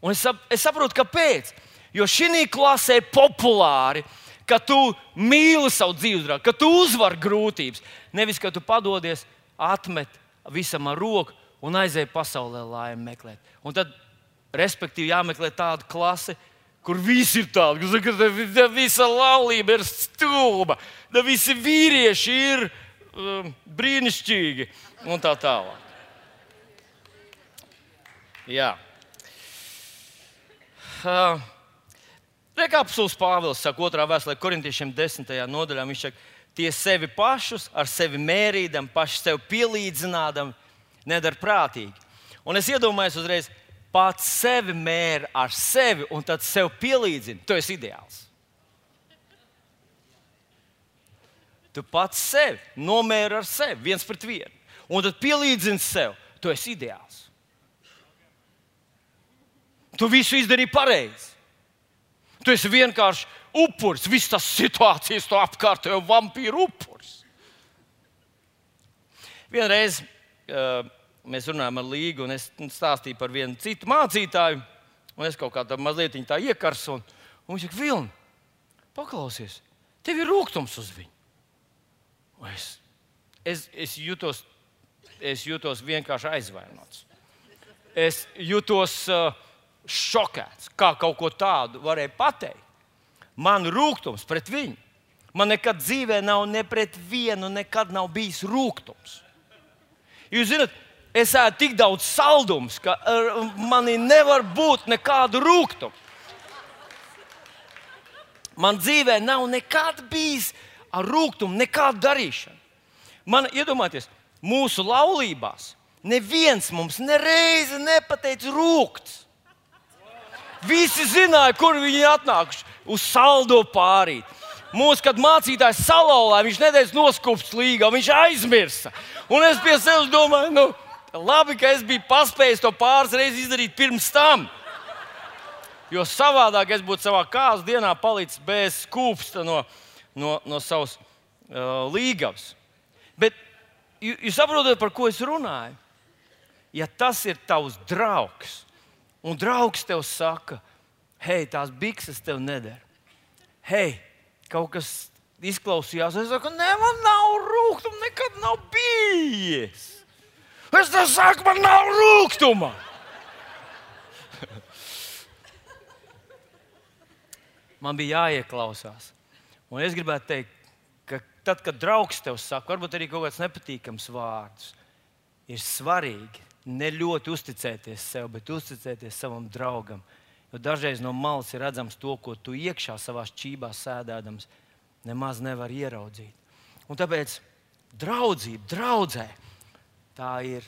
Un es, sap, es saprotu, kāpēc. Jo šī klasē populāri, ka tu mīli savu dzīves draugu, ka tu uzvari grūtības. Nevis, ka tu padodies, atmet visam ar roku un aizēji pasaulē laimi meklēt. Un tad, respektīvi, jāmeklē tāda klase, kur viss ir tāds, ka visa laulība ir stulba, ka visi vīrieši ir um, brīnišķīgi un tā tālāk. Jā. Uh, Rekapsuls Pāvils saka, otrā vēstulē, korintiešiem, desmitajā nodaļā. Viņš saka, tie sevi pašus ar sevi mērīdam, paši sev pielīdzinādam, nedara prātīgi. Un es iedomājos uzreiz, pats sevi mēra ar sevi un tad sev pielīdzina. Tu esi ideāls. Tu pats sevi nomēri ar sevi, viens pret vienu. Un tad pielīdzini sev. Tu esi ideāls. Tu visu izdarīji pareizi. Tu esi vienkārši upuris, visas tās situācijas, to apkārtējo vampīru upuris. Vienreiz uh, mēs runājām ar Līgu, un es stāstīju par vienu citu mācītāju, un es kaut kā tā mazliet tā iekarsu. Un, un viņš saka, Vilni, paklausies, tev ir rūkums uz viņu. Es, es, es, jutos, es jutos vienkārši aizvainots. Es jutos. Uh, šokēts, kā kaut ko tādu varēja pateikt. Man rūkums pret viņu. Man nekad dzīvē nav ne pret vienu, nekad nav bijis rūkums. Jūs zināt, es ēdu tik daudz saldumus, ka manī nevar būt nekādu rūkumu. Man dzīvē nav nekad bijis ar rūkumu, nekādu darīšanu. Man iedomājieties, mūsu laulībās neviens mums nereizi nepateica rūkums. Visi zināja, kur viņi atnākuši uz saldo pārīt. Mūsu, kad mācītājs salauzāja, viņš nedēļas noskūpst līgā, viņš aizmirsa. Un es pie sevis domāju, nu, labi, ka es biju paspējis to pāris reizes izdarīt pirms tam. Jo savādāk es būtu savā kāzu dienā palicis bez skūpsta no, no, no savas uh, līgavas. Bet jūs saprotat, par ko es runāju? Ja tas ir tavs draugs, un draugs tev saka, hei, tās bikses tev neder. Hei, kaut kas izklausījās, es saku, nē, man nav rūkuma, nekad nav bijis. Es te saku, man nav rūkuma. man bija jāieklausās. Un es gribētu teikt, ka tad, kad draugs tev saka, varbūt arī kaut kāds nepatīkams vārds, ir svarīgi ne ļoti uzticēties sev, bet uzticēties savam draugam. Jo dažreiz no malas ir redzams to, ko tu iekšā savā čībā sēdēdams, nemaz nevar ieraudzīt. Un tāpēc draudzība, draudzē, tā ir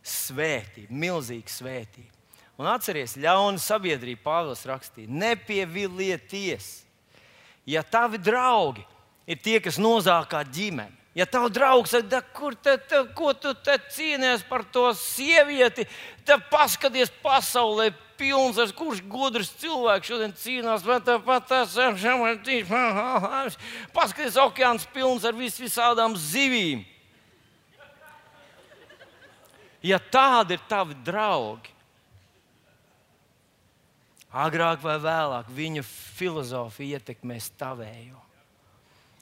svētība, milzīga svētība. Un atcerieties, ļauna sabiedrība, Pāvils rakstīja, nepievilieties. Ja tavi draugi ir tie, kas nozākā ģimeni, Ja tavs draugs saka, kur te, te, ko tu te cīnies par to sievieti, tad paskaties pasaulē, pilns ar kurš gudrs cilvēks šodien cīnās. Paskaties, okeāns pilns ar vis visādām zivīm. Ja tādi ir tavi draugi, agrāk vai vēlāk viņu filozofija ietekmēs tavējo.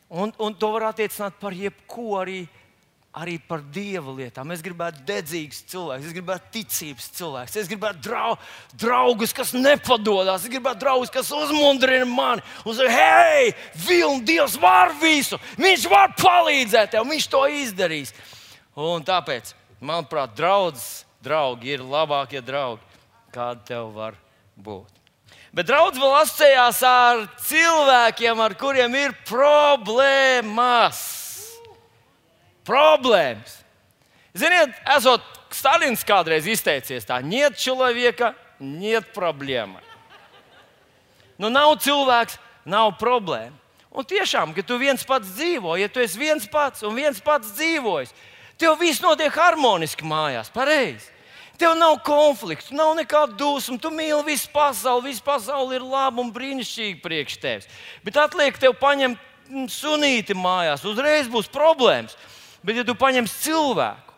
Un, un to var attiecināt par jebko arī, arī par dieva lietām. Es gribētu dedzīgus cilvēkus, es gribētu ticības cilvēkus, es gribētu drau, draugus, kas nepadodas, es gribētu draugus, kas uzmundrina mani. Saka, hei, Vilni, Dievs var visu, Viņš var palīdzēt tev, Viņš to izdarīs. Un tāpēc, manuprāt, draugs, draugi ir labākie draugi, kādi tev var būt. Bet draugs vēl asociējās ar cilvēkiem, ar kuriem ir problēmas. Problēmas. Ziniet, esot Stalins kādreiz izteicies tā, нет человека, нет проблемы. Nu, nav cilvēks, nav problēma. Un tiešām, ka tu viens pats dzīvo, ja tu esi viens pats un viens pats dzīvojis, tev viss notiek harmoniski mājās, pareizi. Tev nav konfliktu, nav nekāda dusma. Tu mīli visu pasauli, visa pasaule ir laba un brīnišķīga priekš tevis. Bet atliek tev paņemt sunīti mājās, uzreiz būs problēmas. Bet, ja tu paņemsi cilvēku,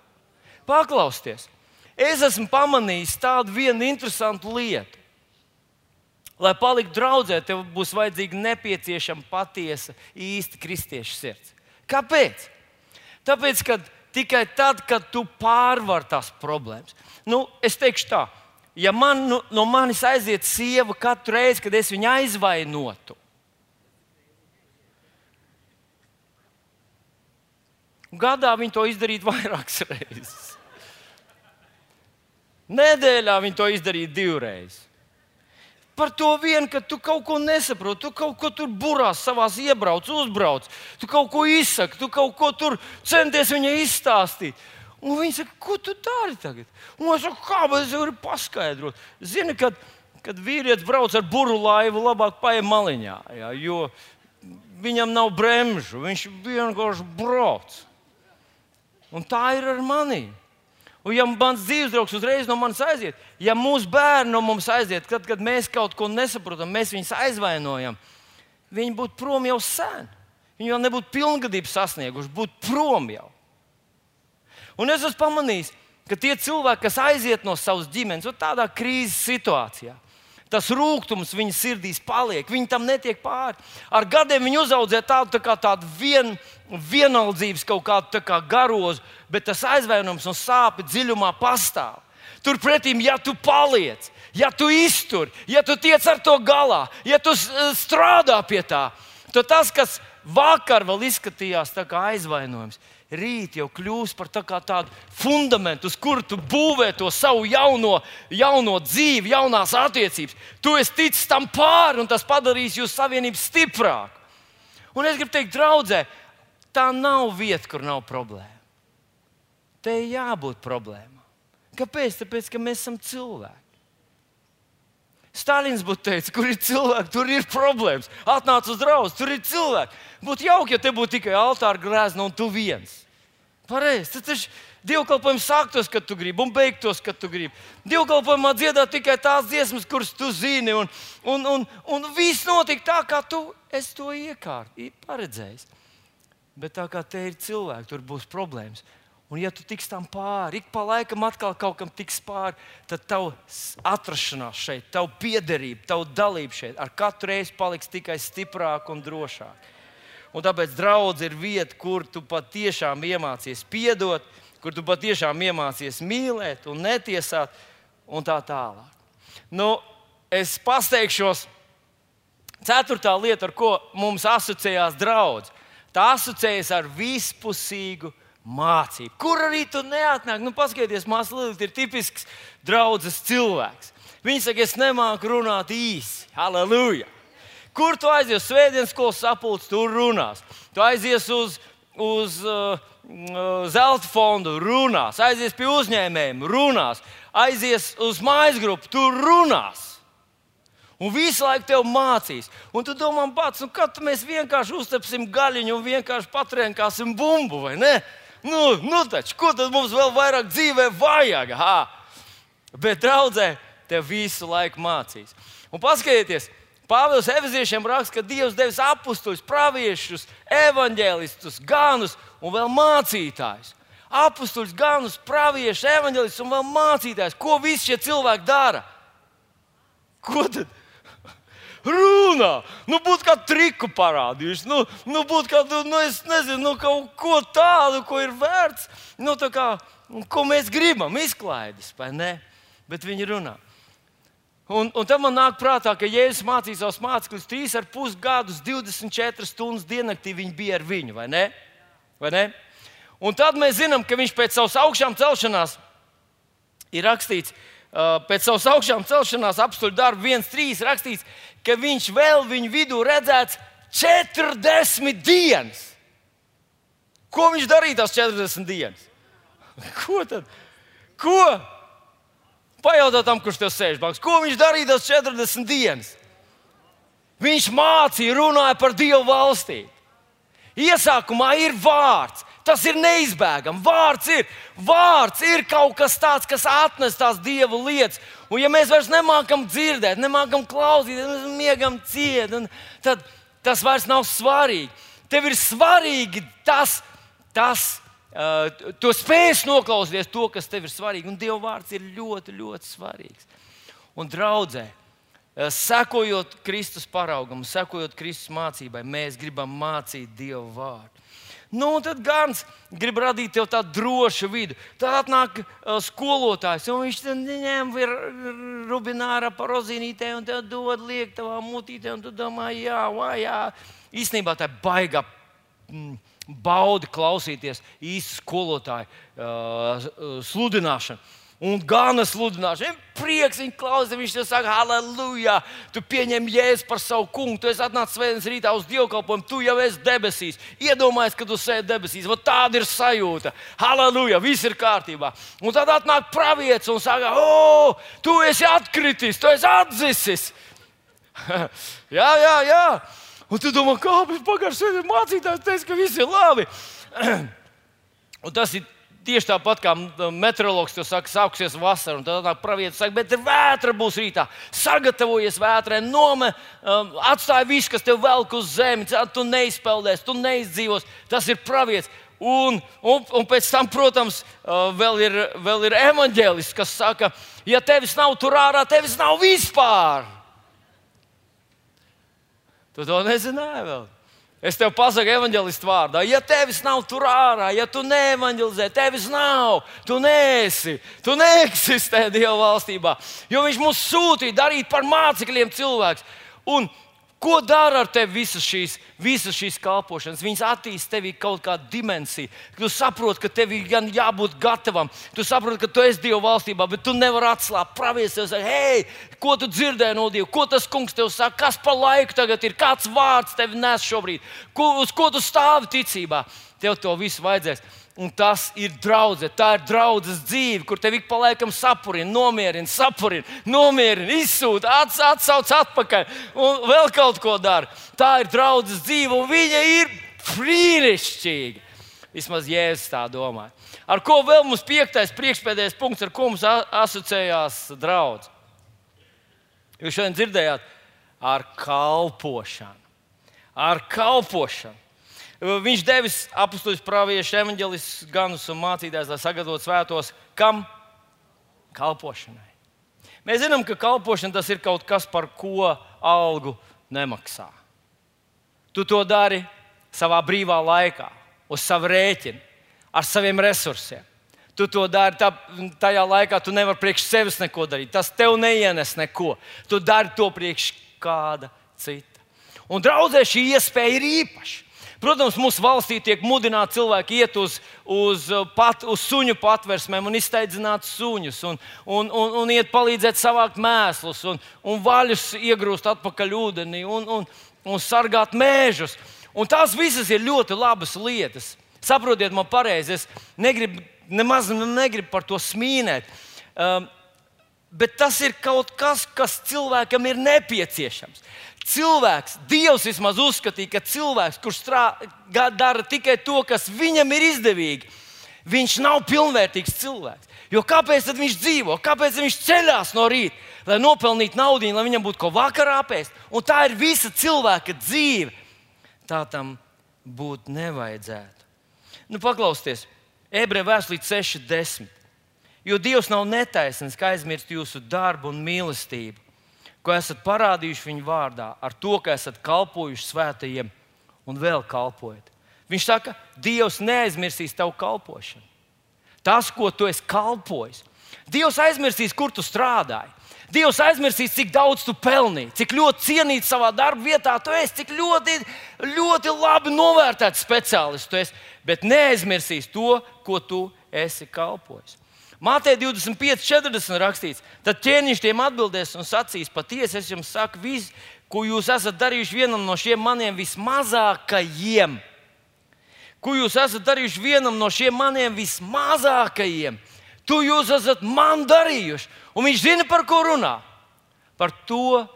paklausties, es esmu pamanījis tādu vienu interesantu lietu. Lai paliktu draudzē, tev būs vajadzīga nepieciešama patiesa, īsta kristieša sirds. Kāpēc? Tāpēc, ka tikai tad, kad tu pārvari tās problēmas. Nu, es teikšu tā, ja man, nu, no manis aiziet sieva katru reizi, kad es viņu aizvainotu, gadā viņi to izdarītu vairākas reizes. Nedēļā viņi to izdarīja divreiz par to vien, ka tu kaut ko nesaproti, tu kaut ko tur burās, savā iebrauc, uzbrauc, tu kaut ko izsaki, tu kaut ko tur centies viņai izstāstīt. Un viņi saka, ko tu dari tagad? Un es saku, kā es varu paskaidrot? Zini, kad, kad vīrietis brauc ar buru laivu, labāk paiet maliņā, jā, jo viņam nav bremžu, viņš vienkārši brauc. Un tā ir ar mani. Un, ja mans dzīves draugs uzreiz no manis aiziet, ja mūsu bērni no mums aiziet, tad, kad mēs kaut ko nesaprotam, mēs viņus aizvainojam, viņi būtu prom jau sen. Viņi vēl nebūtu pilngadību sasnieguši, būtu prom jau. Un es esmu pamanījis, ka tie cilvēki, kas aiziet no savas ģimenes, tādā krīzes situācijā, tas rūkums viņa sirdīs paliek, viņi tam netiek pāri. Ar gadiem viņi uzaudzē tādu, tā kā, tādu vien, vienaldzības kaut kādu kā garozu, bet tas aizvainojums un sāpes dziļumā pastāv. Turpretī, ja tu paliec, ja tu iztur, ja tu tiec ar to galā, ja tu strādā pie tā, tad tas, kas vakar vēl izskatījās kā aizvainojums, rīt jau kļūs par tā tādu fundamentu, uz kuru tu būvē to savu jauno, jauno dzīvi, jaunās attiecības. Tu esi ticis tam pāri, un tas padarīs jūsu savienību stiprāku. Un es gribu teikt, draudzē, tā nav vieta, kur nav problēma. Te ir jābūt problēmai. Kāpēc? Tāpēc, ka mēs esam cilvēki. Stalins būtu teicis, kur ir cilvēki, tur ir problēmas. Atnāc uz draugu, tur ir cilvēki. Būtu jauki, ja te būtu tikai altāra grēzna un tu viens. Pareizi. Tas taču dievkalpojums sāktos, kad tu gribi, un beigtos, kad tu gribi. Dievkalpojumā dziedāt tikai tās dziesmas, kuras tu zini, un, un, un, un viss notika tā, kā tu to iekārt, paredzējis. Bet tā kā te ir cilvēki, tur būs problēmas. Un, ja tu tiks tam pāri, ik pa laikam atkal kaut kam tiks pāri, tad tava atrašanās šeit, tava piederība, tava dalība šeit ar katru reizi paliks tikai stiprāka un drošāka. Un tāpēc draudz ir vieta, kur tu patiešām iemācies piedot, kur tu patiešām iemācies mīlēt un netiesāt, un tā tālāk. Nu, es pasteikšos, ceturtā lieta, ar ko mums asociējās draudz, tā asociējas ar vispusīgu mācību. Kur arī tu neatnāk? Nu, paskatieties, Līta ir tipisks draugs cilvēks. Viņa saka, es nemāku runāt īsi. Halleluja! Kur tu aizies svētdienas skolas sapulci, tur runās. Tu aizies uz, uz uh, uh, zelta fondu, runās. Aizies pie uzņēmējiem, runās. Aizies uz mājas grupu, tur runās. Un visu laiku tev mācīs. Un tu domā, pats, nu, kad mēs vienkārši uztepsim gaļiņu un vienkārši patrēnkāsim bumbu, vai ne? Nu, nu taču, ko tad mums vēl vairāk dzīvē vajag? Ha? Bet, draudzē, tev visu laiku mācīs. Un paskatieties, Pāvils Efeziešiem raksta, ka Dievs devis apstuļus, praviešus, evanģēlistus, ganus un vēl mācītājus. Apstuļus, ganus, praviešus, evanģēlistus un vēl mācītājus. Ko visi šie cilvēki dara? Ko tad? Runā, nu, būtu kā triku parādījuši, nu, nu būtu kādu, nu, es nezinu, nu, kaut ko tādu, ko ir vērts, nu, tā kā, ko mēs gribam, izklaides, vai ne? Bet viņi runā. Un, un tam man nāk prātā, ka Jēzus mācīja savus mācekļus trīs ar pus gadus, 24 stundas diennaktī viņi bija ar viņu, vai ne? Vai ne? Un tad mēs zinām, ka viņš pēc savas augšām celšanās ir rakstīts, pēc savas augšām celšanās, apstuļu darbu 1.3. rakstīts, ka viņš vēl viņu vidū redzēts 40 dienas. Ko viņš darīja tās 40 dienas? Ko tad? Ko? Pajautā tam, kurš tev sēž blakus, ko viņš darīja tās 40 dienas? Viņš mācīja, runāja par Dievu valstību. Iesākumā ir vārds, Tas ir neizbēgami. Vārds ir, vārds ir kaut kas tāds, kas atnes tās dieva lietas. Un, ja mēs vairs nemākam dzirdēt, nemākam klausīties, mēs miegam ciet, tad tas vairs nav svarīgi. Tev ir svarīgi tas, tas uh, tu spēj noklausīties to, kas tev ir svarīgi. Un Dieva vārds ir ļoti, ļoti svarīgs. Un draudzē, uh, sekojot Kristus paraugam, sekojot Kristus mācībai, mēs gribam mācīt Dieva vārdu. Nu, tad Gans grib radīt tev tādu drošu vidi. Tad atnāk uh, skolotājs, un viņš ņem rubināru par rozīnītē un te dod liek tavā mutītē, un tu domā, jā, vai jā. Īstenībā tā ir baigā. Mm, Baudi klausīties īstu skolotāju uh, sludināšanu. Un gana sludināšana, viņam prieks, viņa klausās, viņš te saka, halleluja, tu pieņem jēzu par savu kungu, tu esi atnācis svētdienas rītā uz dievkalpojumu, tu jau esi debesīs. Iedomājies, ka tu sēdi debesīs, Vat tāda ir sajūta. Halleluja, viss ir kārtībā. Un tad atnāk pravietis un saka, o, tu esi atkritis, tu esi atzisis. jā, jā, jā. Un tu domā, kāpēc pagājušajā sēdē mācītājs teica, ka viss ir labi. un tas ir Tieši tāpat kā meteorologs to saka, sāksies vasara, un tad nāk pravietis, saka, bet vētra būs rītā. Sagatavojies vētrai, nome, um, atstāj visu, kas tev velk uz zemes, tu neizpeldēsi, tu neizdzīvos. Tas ir pravietis. Un, un, un pēc tam, protams, uh, vēl ir, vēl ir evanģēlis, kas saka, ja tevis nav tur ārā, tevis nav vispār. Tu to nezināji vēl. Es tev pasaku, evanģēlistu vārdā, ja tevis nav tur ārā, ja tu neevanģelizē, tevis nav, tu neesi, tu neeksistē Dieva valstībā. Jo Viņš mūs sūtīja darīt par mācekļiem cilvēks. Un Ko dara ar tevi visas šīs, visas šīs kalpošanas? Viņas attīstīja tevī kaut kādu dimensiju. Tu saproti, ka tev ir gan jābūt gatavam. Tu saproti, ka tu esi Dieva valstībā, bet tu nevari atslābt. Pravies tev saka, hei, ko tu dzirdēji no Dieva? Ko tas kungs tev saka? Kas pa laiku tagad ir? Kāds vārds tev nes šobrīd? Ko, uz ko tu stāvi ticībā? Tev to visu vajadzēs. Un tas ir draudzene, tā ir draudzes dzīve, kur te ik pa laikam sapurina, nomierina, sapurina, nomierina, izsūta, ats, atsauc atpakaļ un vēl kaut ko dara. Tā ir draudzes dzīve, un viņa ir brīnišķīga. Vismaz Jēzus tā domā. Ar ko vēl mums piektais, priekšpēdējais punkts, ar ko mums asociējās draugs? Jūs šodien dzirdējāt ar kalpošanu. Ar kalpošanu. Viņš devis apstuļus, praviešu, evanģelistus, ganus un mācītājus, lai sagatavotu svētos kam? Kalpošanai. Mēs zinām, ka kalpošana tas ir kaut kas, par ko algu nemaksā. Tu to dari savā brīvā laikā, uz savu rēķinu, ar saviem resursiem. Tu to dari tā, tajā laikā, tu nevari priekš sevis neko darīt. Tas tev neienes neko. Tu dari to priekš kāda cita. Un draudzē šī iespēja ir īpaša. Protams, mūsu valstī tiek mudināti cilvēki iet uz, uz, uh, pat, uz suņu patversmēm un izteidzināt suņus, un, un, un, un iet palīdzēt savākt mēslus, un, un vaļus iegrūst atpakaļ ūdenī, un, un, un sargāt mēžus. Un tās visas ir ļoti labas lietas. Saprotiet, man pareizi, es negribu, nemaz negribu par to smīnēt. Um, bet tas ir kaut kas, kas cilvēkam ir nepieciešams cilvēks, Dievs vismaz uzskatīja, ka cilvēks, kurš strā, dara tikai to, kas viņam ir izdevīgi, viņš nav pilnvērtīgs cilvēks. Jo kāpēc viņš dzīvo? Kāpēc viņš ceļās no rīta, lai nopelnītu naudu, lai viņam būtu ko vakarā apēst? Un tā ir visa cilvēka dzīve. Tā tam būt nevajadzētu. Nu, paklausieties, ebreju vēstulīt 6.10. Jo Dievs nav netaisnīgs, ka aizmirst jūsu darbu un mīlestību ko esat parādījuši viņa vārdā, ar to, ka esat kalpojuši svētajiem un vēl kalpojat. Viņš saka, Dievs neaizmirsīs tavu kalpošanu. Tas, ko tu esi kalpojis, Dievs aizmirsīs, kur tu strādāji. Dievs aizmirsīs, cik daudz tu pelnīji, cik ļoti cienīts savā darba vietā tu esi, cik ļoti, ļoti labi novērtēts speciālists tu esi, bet neaizmirsīs to, ko tu esi kalpojis. Mātei 25, 40 rakstīts, tad ķēniņš tiem atbildēs un sacīs: Patiesi es jums saku, visu, ko jūs esat darījuši vienam no šiem maniem vismazākajiem. Ko jūs esat darījuši vienam no šiem maniem vismazākajiem, to jūs esat man darījuši. Un viņš zina, par ko runā. Par to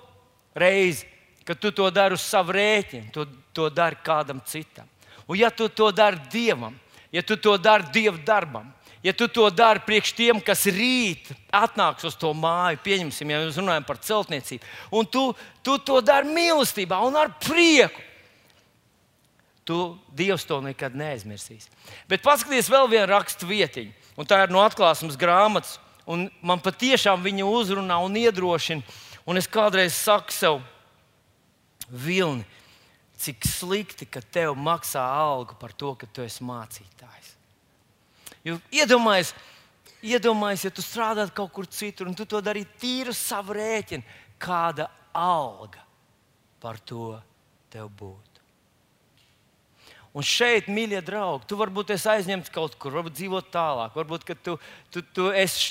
reizi, kad tu to dari uz savu rēķinu, tu to dari kādam citam. Un ja tu to dari Dievam, ja tu to dari Dieva darbam, ja tu to dari priekš tiem, kas rīt atnāks uz to māju, pieņemsim, ja mēs runājam par celtniecību, un tu, tu to dari mīlestībā un ar prieku. Tu Dievs to nekad neaizmirsīs. Bet paskatieties vēl vienu rakstu vietiņu, un tā ir no atklāsmes grāmatas. Un man patiešām viņa uzrunā un iedrošina. Un es kādreiz saku sev, Vilni, cik slikti, ka tev maksā algu par to, ka tu esi mācītājs. Jo iedomājies, iedomājies, ja tu strādātu kaut kur citur un tu to darītu tīru savu rēķinu, kāda alga par to tev būtu. Un šeit, mīļie draugi, tu varbūt esi aizņemts kaut kur, varbūt dzīvot tālāk, varbūt tu, tu, tu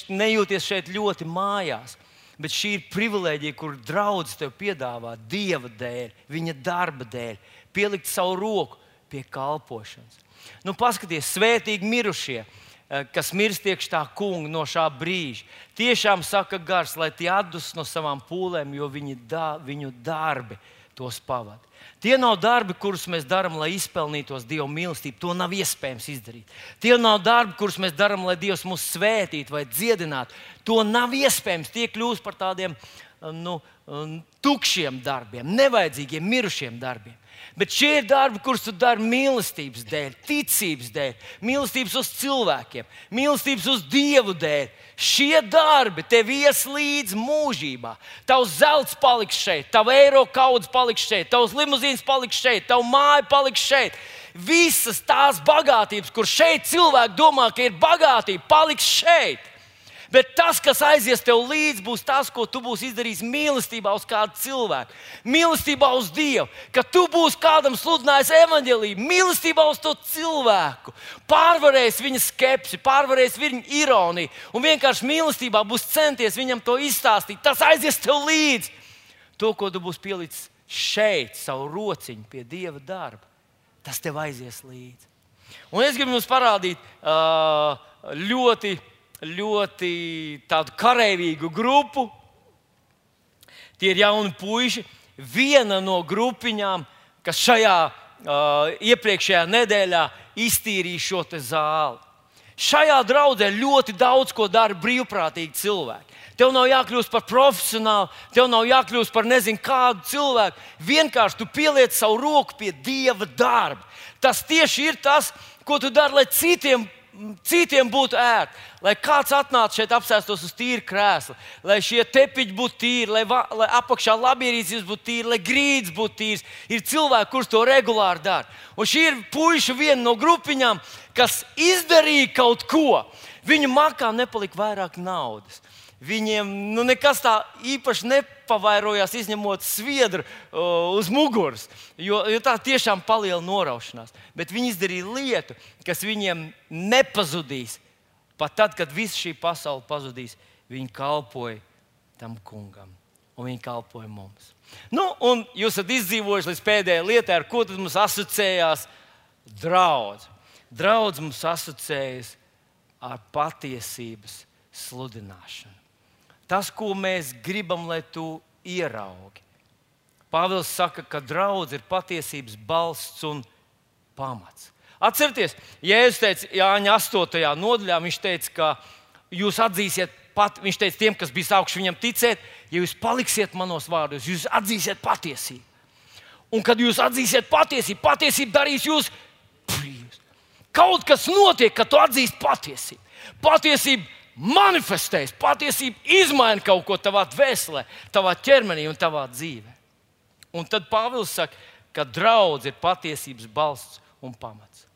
nejūties šeit ļoti mājās. Bet šī ir privilēģija, kur draugs tev piedāvā Dieva dēļ, viņa darba dēļ, pielikt savu roku pie kalpošanas. Nu, paskaties, svētīgi mirušie, eh, kas mirst iekšā kunga no šā brīža. Tiešām saka gars, lai tie atdus no savām pūlēm, jo viņi da, viņu darbi tos pavada. Tie nav darbi, kurus mēs darām, lai izpelnītos Dieva mīlestību. To nav iespējams izdarīt. Tie nav darbi, kurus mēs darām, lai Dievs mūs svētītu vai dziedinātu. To nav iespējams. Tie kļūst par tādiem nu, tukšiem darbiem, nevajadzīgiem, mirušiem darbiem. Bet šie ir darbi, kurus tu dari mīlestības dēļ, ticības dēļ, mīlestības uz cilvēkiem, mīlestības uz Dievu dēļ. Šie darbi tev ies līdz mūžībā. Tavs zelts paliks šeit, tavs eiro kaudzes paliks šeit, tavs limuzīns paliks šeit, tavs māja paliks šeit. Visas tās bagātības, kur šeit cilvēki domā, ka ir bagātība, paliks šeit. Bet tas, kas aizies tev līdzi, būs tas, ko tu būsi izdarījis mīlestībā uz kādu cilvēku, mīlestībā uz Dievu, ka tu būsi kādam sludinājis evaņģēlīju, mīlestībā uz to cilvēku, pārvarējis viņa skepsi, pārvarējis viņa ironiju un vienkārši mīlestībā būs centies viņam to izstāstīt. Tas aizies tev līdzi. To, ko tu būsi pielicis šeit, savu rociņu pie Dieva darba, tas tev aizies līdzi. Un es gribu jums parādīt ļoti ļoti tādu karavīgu grupu. Tie ir jauni puiši. Viena no grupiņām, kas šajā uh, iepriekšējā nedēļā iztīrīja šo zāli. Šajā draudzē ļoti daudz ko dara brīvprātīgi cilvēki. Tev nav jākļūst par profesionāli, tev nav jākļūst par nezinu kādu cilvēku. Vienkārši tu pieliec savu roku pie dieva darba. Tas tieši ir tas, ko tu dari, lai citiem citiem būtu ērti, lai kāds atnāktu šeit, apsēstos uz tīra krēsla, lai šie tepiņi būtu tīri, lai, va, lai apakšā labierīces būtu tīri, lai grīdas būtu tīras. Ir cilvēki, kurš to regulāri dara. Un šī ir puiša viena no grupiņām, kas izdarīja kaut ko. Viņu makā nepalika vairāk naudas. Viņiem nu, nekas tā īpaši nepavairojās, izņemot sviedru uh, uz muguras, jo, jo tā tiešām palielina noraušanās. Bet viņi izdarīja lietu, kas viņiem nepazudīs. Pat tad, kad viss šī pasaule pazudīs, viņi kalpoja tam kungam un viņi kalpoja mums. Nu, un jūs esat izdzīvojuši līdz pēdējai lietai, ar ko mums asociējās draudz. Draudz mums asociējas ar patiesības sludināšanu tas, ko mēs gribam, lai tu ieraugi. Pāvils saka, ka draudz ir patiesības balsts un pamats. Atcerieties, Jēzus teica Jāņa 8. nodaļā, viņš teica, ka jūs atzīsiet, pat, viņš teica tiem, kas bija sākuši viņam ticēt, ja jūs paliksiet manos vārdos, jūs atzīsiet patiesību. Un kad jūs atzīsiet patiesību, patiesība darīs jūs brīvus. Kaut kas notiek, kad tu atzīsti patiesību. Patiesība manifestējas, patiesība izmaina kaut ko tavā dvēselē, tavā ķermenī un tavā dzīvē. Un tad Pāvils saka, ka draudz ir patiesības balsts un pamats.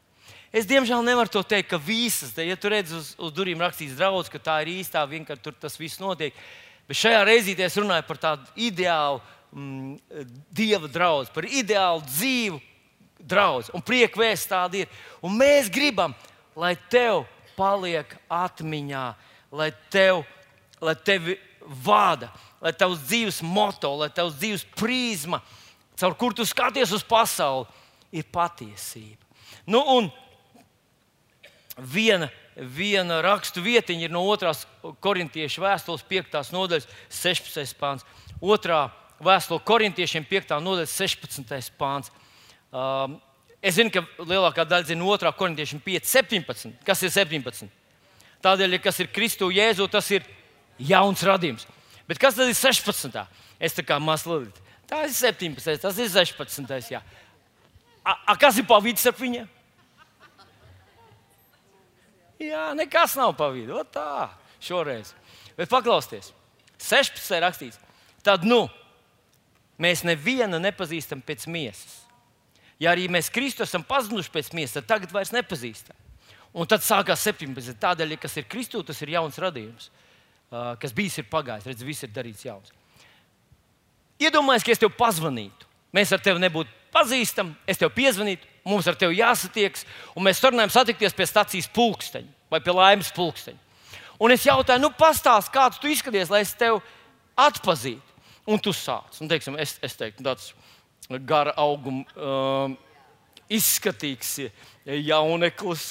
Es diemžēl nevaru to teikt, ka visas, ja tu redz uz, uz durvīm rakstīts draudz, ka tā ir īstā, vienkārši tur tas viss notiek. Bet šajā reizē es runāju par tādu ideālu mm, dieva draugu, par ideālu dzīvu draugu. Un prieka vēsts tāda ir. Un mēs gribam, lai tev paliek atmiņā, lai, tev, lai tevi vada, lai tavs dzīves moto, lai tavs dzīves prizma, caur kur tu skaties uz pasauli, ir patiesība. Nu, un viena, viena rakstu vietiņa ir no 2. korintiešu vēstules 5. nodaļas 16. pāns. Otrā vēstule korintiešiem 5. nodaļas 16. pāns. Um, es zinu, ka lielākā daļa zina 2. korintiešiem 5, 17. Kas ir 17? Tādēļ, ja kas ir Kristu Jēzu, tas ir jauns radījums. Bet kas tad ir 16. Es tā kā mazliet. Tā ir 17. Tas ir 16. Jā. A, a kas ir pa vidu starp viņiem? Jā, nekas nav pa vidu. Tā, šoreiz. Bet paklausieties, 16. rakstīts. Tad nu, mēs nevienu nepazīstam pēc miesas. Ja arī mēs Kristu esam pazinuši pēc miesas, tad tagad vairs nepazīstam. Un tad sākās 17. Tādēļ, kas ir Kristū, tas ir jauns radījums. Kas bijis, ir pagājis, redz, viss ir darīts jauns. Iedomājieties, ka es tev pazvanītu. Mēs ar tevi nebūtu pazīstami, es tev piezvanītu, mums ar tevi jāsatiekas, un mēs turpinājām satikties pie stācijas pulksteņa vai pie laimes pulksteņa. Un es jautāju, nu, pastāsti, kāds tu izskaties, lai es tevi atpazītu. Un tu sāc. Un, teiksim, es, es teiktu, tāds gara auguma, um, izskatīgs jauneklis.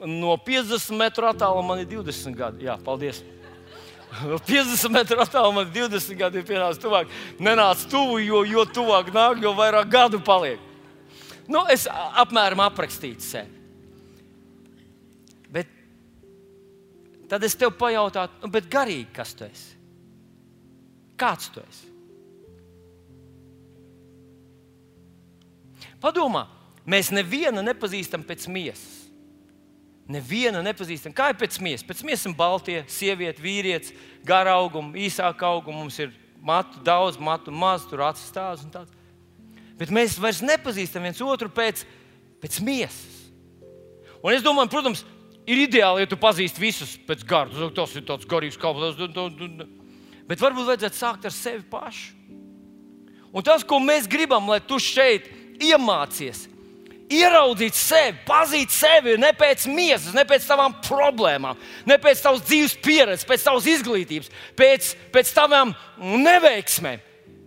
No 50 metru attālumā man ir 20 gadi. Jā, paldies! 50 metru attālumā 20 gadi ir pienācis tuvāk. Nenāc tuvu, jo, jo tuvāk nāk, jo vairāk gadu paliek. Nu, es apmēram aprakstīju sevi. Bet tad es tev pajautātu, nu, bet garīgi kas tu esi? Kāds tu esi? Padomā, mēs nevienu nepazīstam pēc miesas. Nevienu nepazīstam. Kā ir pēc miesas? Pēc miesas ir baltie, sieviete, vīrietis, gara auguma, īsāka auguma. Mums ir matu daudz, matu maz, tur acis tās un tāds bet mēs vairs nepazīstam viens otru pēc, pēc miesas. Un es domāju, protams, ir ideāli, ja tu pazīsti visus pēc gara. Tas ir tāds garīgs kalps. Bet varbūt vajadzētu sākt ar sevi pašu. Un tas, ko mēs gribam, lai tu šeit iemācies, ieraudzīt sevi, pazīt sevi ne pēc miesas, ne pēc tavām problēmām, ne pēc tavas dzīves pieredzes, pēc tavas izglītības, pēc, pēc tavām neveiksmēm,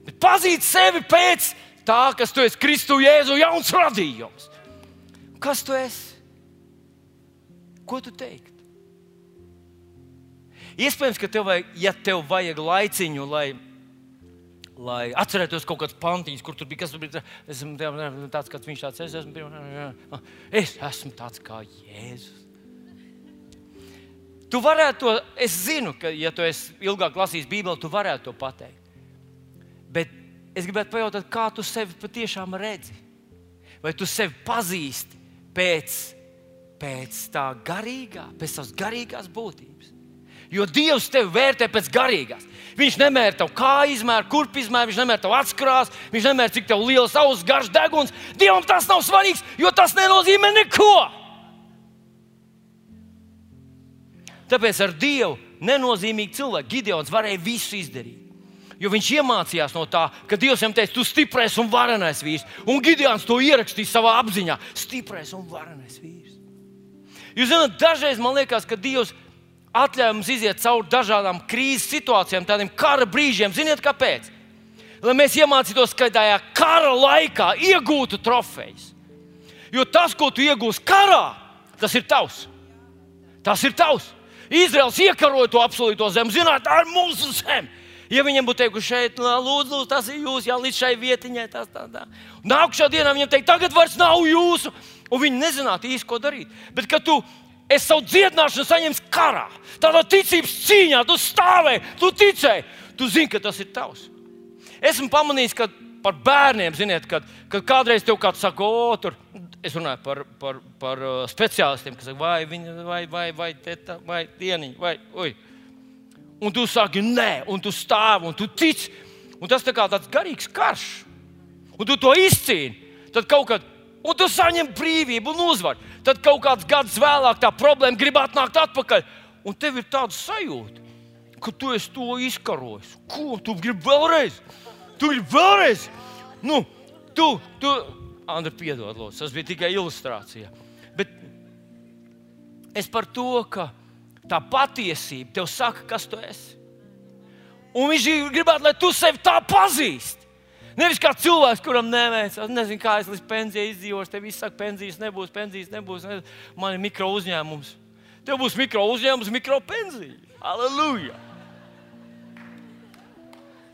bet pazīt sevi pēc tā, kas tu esi Kristu Jēzu jauns radījums. Kas tu esi? Ko tu teikt? Iespējams, ka tev vajag, ja tev vajag laiciņu, lai, lai atcerētos kaut kādas pantiņas, kur tur bija kas bija. Es esmu tāds, kāds viņš tāds es esmu. Es esmu tāds kā Jēzus. Tu varētu to, es zinu, ka, ja tu esi ilgāk lasījis Bībeli, tu varētu to pateikt. Bet es gribētu pajautāt, kā tu sevi patiešām redzi? Vai tu sevi pazīsti pēc, pēc tā garīgā, pēc tās garīgās būtības? Jo Dievs tevi vērtē pēc garīgās. Viņš nemēra tev kāju izmēru, kurp izmēru, viņš nemēra tev atskrās, viņš nemēra cik tev liels auss, garš deguns. Dievam tas nav svarīgs, jo tas nenozīmē neko. Tāpēc ar Dievu nenozīmīgi cilvēki Gideons varēja visu izdarīt. Jo viņš iemācījās no tā, ka Dievs viņam teica, tu stiprais un varenais vīrs. Un Gideons to ierakstīja savā apziņā. Stiprais un varenais vīrs. Jūs zināt, dažreiz man liekas, ka Dievs atļauj mums iziet cauri dažādām krīzes situācijām, tādiem kara brīžiem. Ziniet, kāpēc? Lai mēs iemācītos, ka tajā kara laikā iegūtu trofejas. Jo tas, ko tu iegūsi karā, tas ir tavs. Tas ir tavs. Izraels iekaroja to apsolīto zemi. Zināt, ir mūsu zeme. Ja viņam būtu teikuši, šeit, lūdzu, lūdzu, tas ir jūs, jau līdz šai vietiņai, tas tā, tā. Nākamā dienā viņam teikt, tagad vairs nav jūsu, un viņi nezinātu īsti, ko darīt. Bet, kad tu esi savu dziedināšanu saņēmis karā, tādā ticības cīņā, tu stāvēji, tu ticēji, tu zini, ka tas ir tavs. Esmu pamanījis, ka par bērniem, ziniet, kad, kad kādreiz tev kāds saka, o, tur es runāju par, par, par uh, speciālistiem, kas saka, vai viņi, vai, vai, vai, teta, vai dieniņa, vai, ui. Un tu saki, nē, un tu stāvi, un tu tici. Un tas tā kā tāds garīgs karš. Un tu to izcīni. Tad kaut kad, un tu saņem brīvību un uzvaru. Tad kaut kāds gads vēlāk tā problēma grib atnākt atpakaļ. Un tev ir tāds sajūta, ka tu esi to izkarojis. Ko tu gribi vēlreiz? Tu gribi vēlreiz? Nu, tu, tu, Andra, piedod, lūdzu, tas bija tikai ilustrācija. Bet es par to, ka tā patiesība tev saka, kas tu esi. Un viņš gribētu, lai tu sevi tā pazīsti. Nevis kā cilvēks, kuram nevēlas, nezinu, kā es līdz pensijai izdzīvošu. Te viss saka, pensijas nebūs, pensijas nebūs. Ne, man ir mikro uzņēmums. Tev būs mikro uzņēmums, mikro pensija. Halleluja!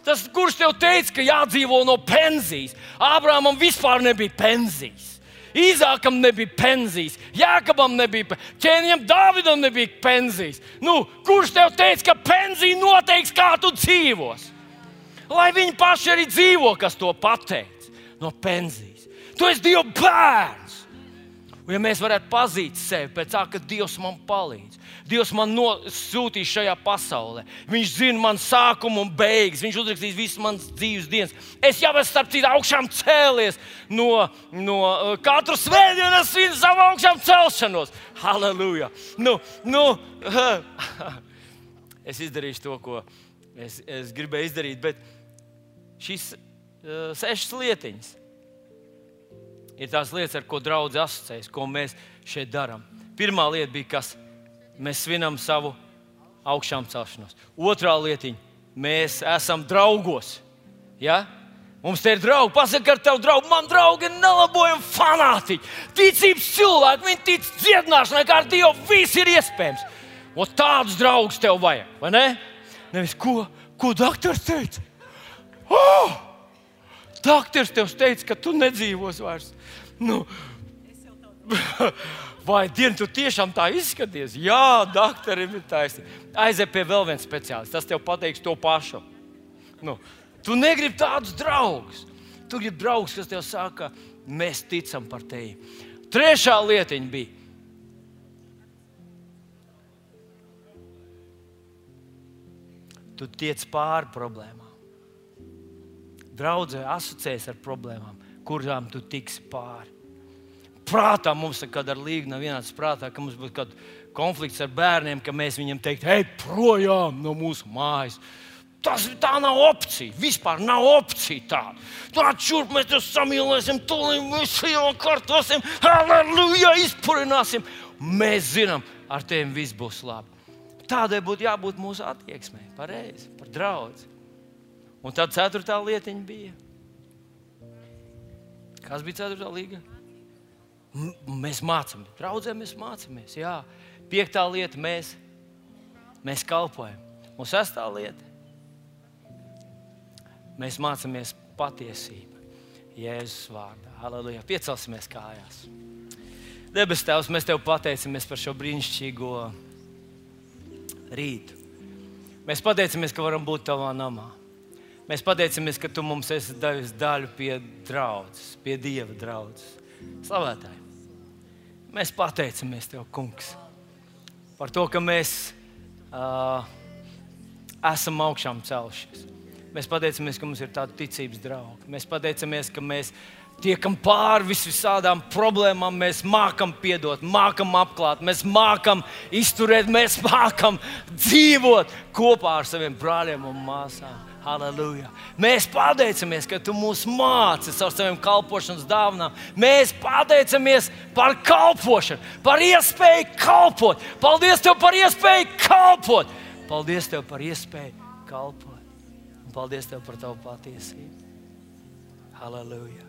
Tas, kurš tev teica, ka jādzīvo no pensijas? Ābrāmam vispār nebija pensijas. Īzākam nebija pensijas, Jākabam nebija, ķēniņam Dāvidam nebija pensijas. Nu, kurš tev teica, ka pensija noteiks, kā tu dzīvosi? Lai viņi paši arī dzīvo, kas to pateica no pensijas. Tu esi Dieva bērns. Un, ja mēs varētu pazīt sevi pēc tā, ka Dievs man palīdz, Dievs man sūtīs šajā pasaulē. Viņš zina man sākumu un beigas. Viņš uzrakstīs visas manas dzīves dienas. Es jau esmu starp citu augšām cēlies no, no uh, katru svētdienu, es svinu savu augšām celšanos. Halleluja! Nu, nu, es izdarīšu to, ko es, es gribēju izdarīt, bet šīs uh, sešas lietiņas ir tās lietas, ar ko draudzes asociējas, ko mēs šeit darām. Pirmā lieta bija, kas mēs svinam savu augšām celšanos. Otrā lietiņa - mēs esam draugos. Ja? Mums te ir draugi, pasakā, ar tevi draugu. Man draugi ir nelabojami fanātiķi. Ticības cilvēki, viņi tic dziedināšanai, kā ar Dievu viss ir iespējams. Un tādus draugus tev vajag, vai ne? Nevis ko, ko doktors teica. Oh! Doktors tev teica, ka tu nedzīvos vairs. Nu, Vai diena, tu tiešām tā izskaties? Jā, doktoram ir taisnība. Aiziet pie vēl viena speciālista. Tas tev pateiks to pašu. Nu, tu negribi tādus draugus. Tu gribi draugus, kas tev saka, mēs ticam par tevi. Trešā lietiņa bija. Tu tiec pāri problēmām. Draudzē asociēs ar problēmām, kurām tu tiksi pāri prātā mums nekad ar līgu nav vienāds prātā, ka mums būtu kāds konflikts ar bērniem, ka mēs viņiem teiktu, ej projām no mūsu mājas. Tas tā nav opcija. Vispār nav opcija tāda. Tāda šurp mēs te samīlēsim, tūlīt visu jau kārtosim, aleluja, izpurināsim. Mēs zinām, ar tiem viss būs labi. Tādai būtu jābūt mūsu attieksmei, pareizi, par draugu. Un tad ceturtā lietiņa bija. Kas bija ceturtā līga? Mēs mācāmies, draudzē mēs mācāmies. Jā. Piektā lieta, mēs, mēs kalpojam. Un sestā lieta, mēs mācāmies patiesību. Jēzus vārdā. Aleluja. Piecelsimies kājās. Debes Tēvs, mēs Tev pateicamies par šo brīnišķīgo rītu. Mēs pateicamies, ka varam būt Tavā namā. Mēs pateicamies, ka Tu mums esi devis daļu pie draudzes, pie Dieva draudzes. Slavētāji! Mēs pateicamies Tev, Kungs, par to, ka mēs uh, esam augšām celšies. Mēs pateicamies, ka mums ir tāda ticības drauga. Mēs pateicamies, ka mēs tiekam pāri visām problēmām, mēs mākam piedot, mākam apklāt, mēs mākam izturēt, mēs mākam dzīvot kopā ar saviem brāļiem un māsām. Halleluja! Mēs pateicamies, ka tu mūs māci ar saviem kalpošanas dāvanām. Mēs pateicamies par kalpošanu, par iespēju kalpot. Paldies Tev par iespēju kalpot! Paldies Tev par iespēju kalpot! Un paldies Tev par Tavu patiesību! Halleluja!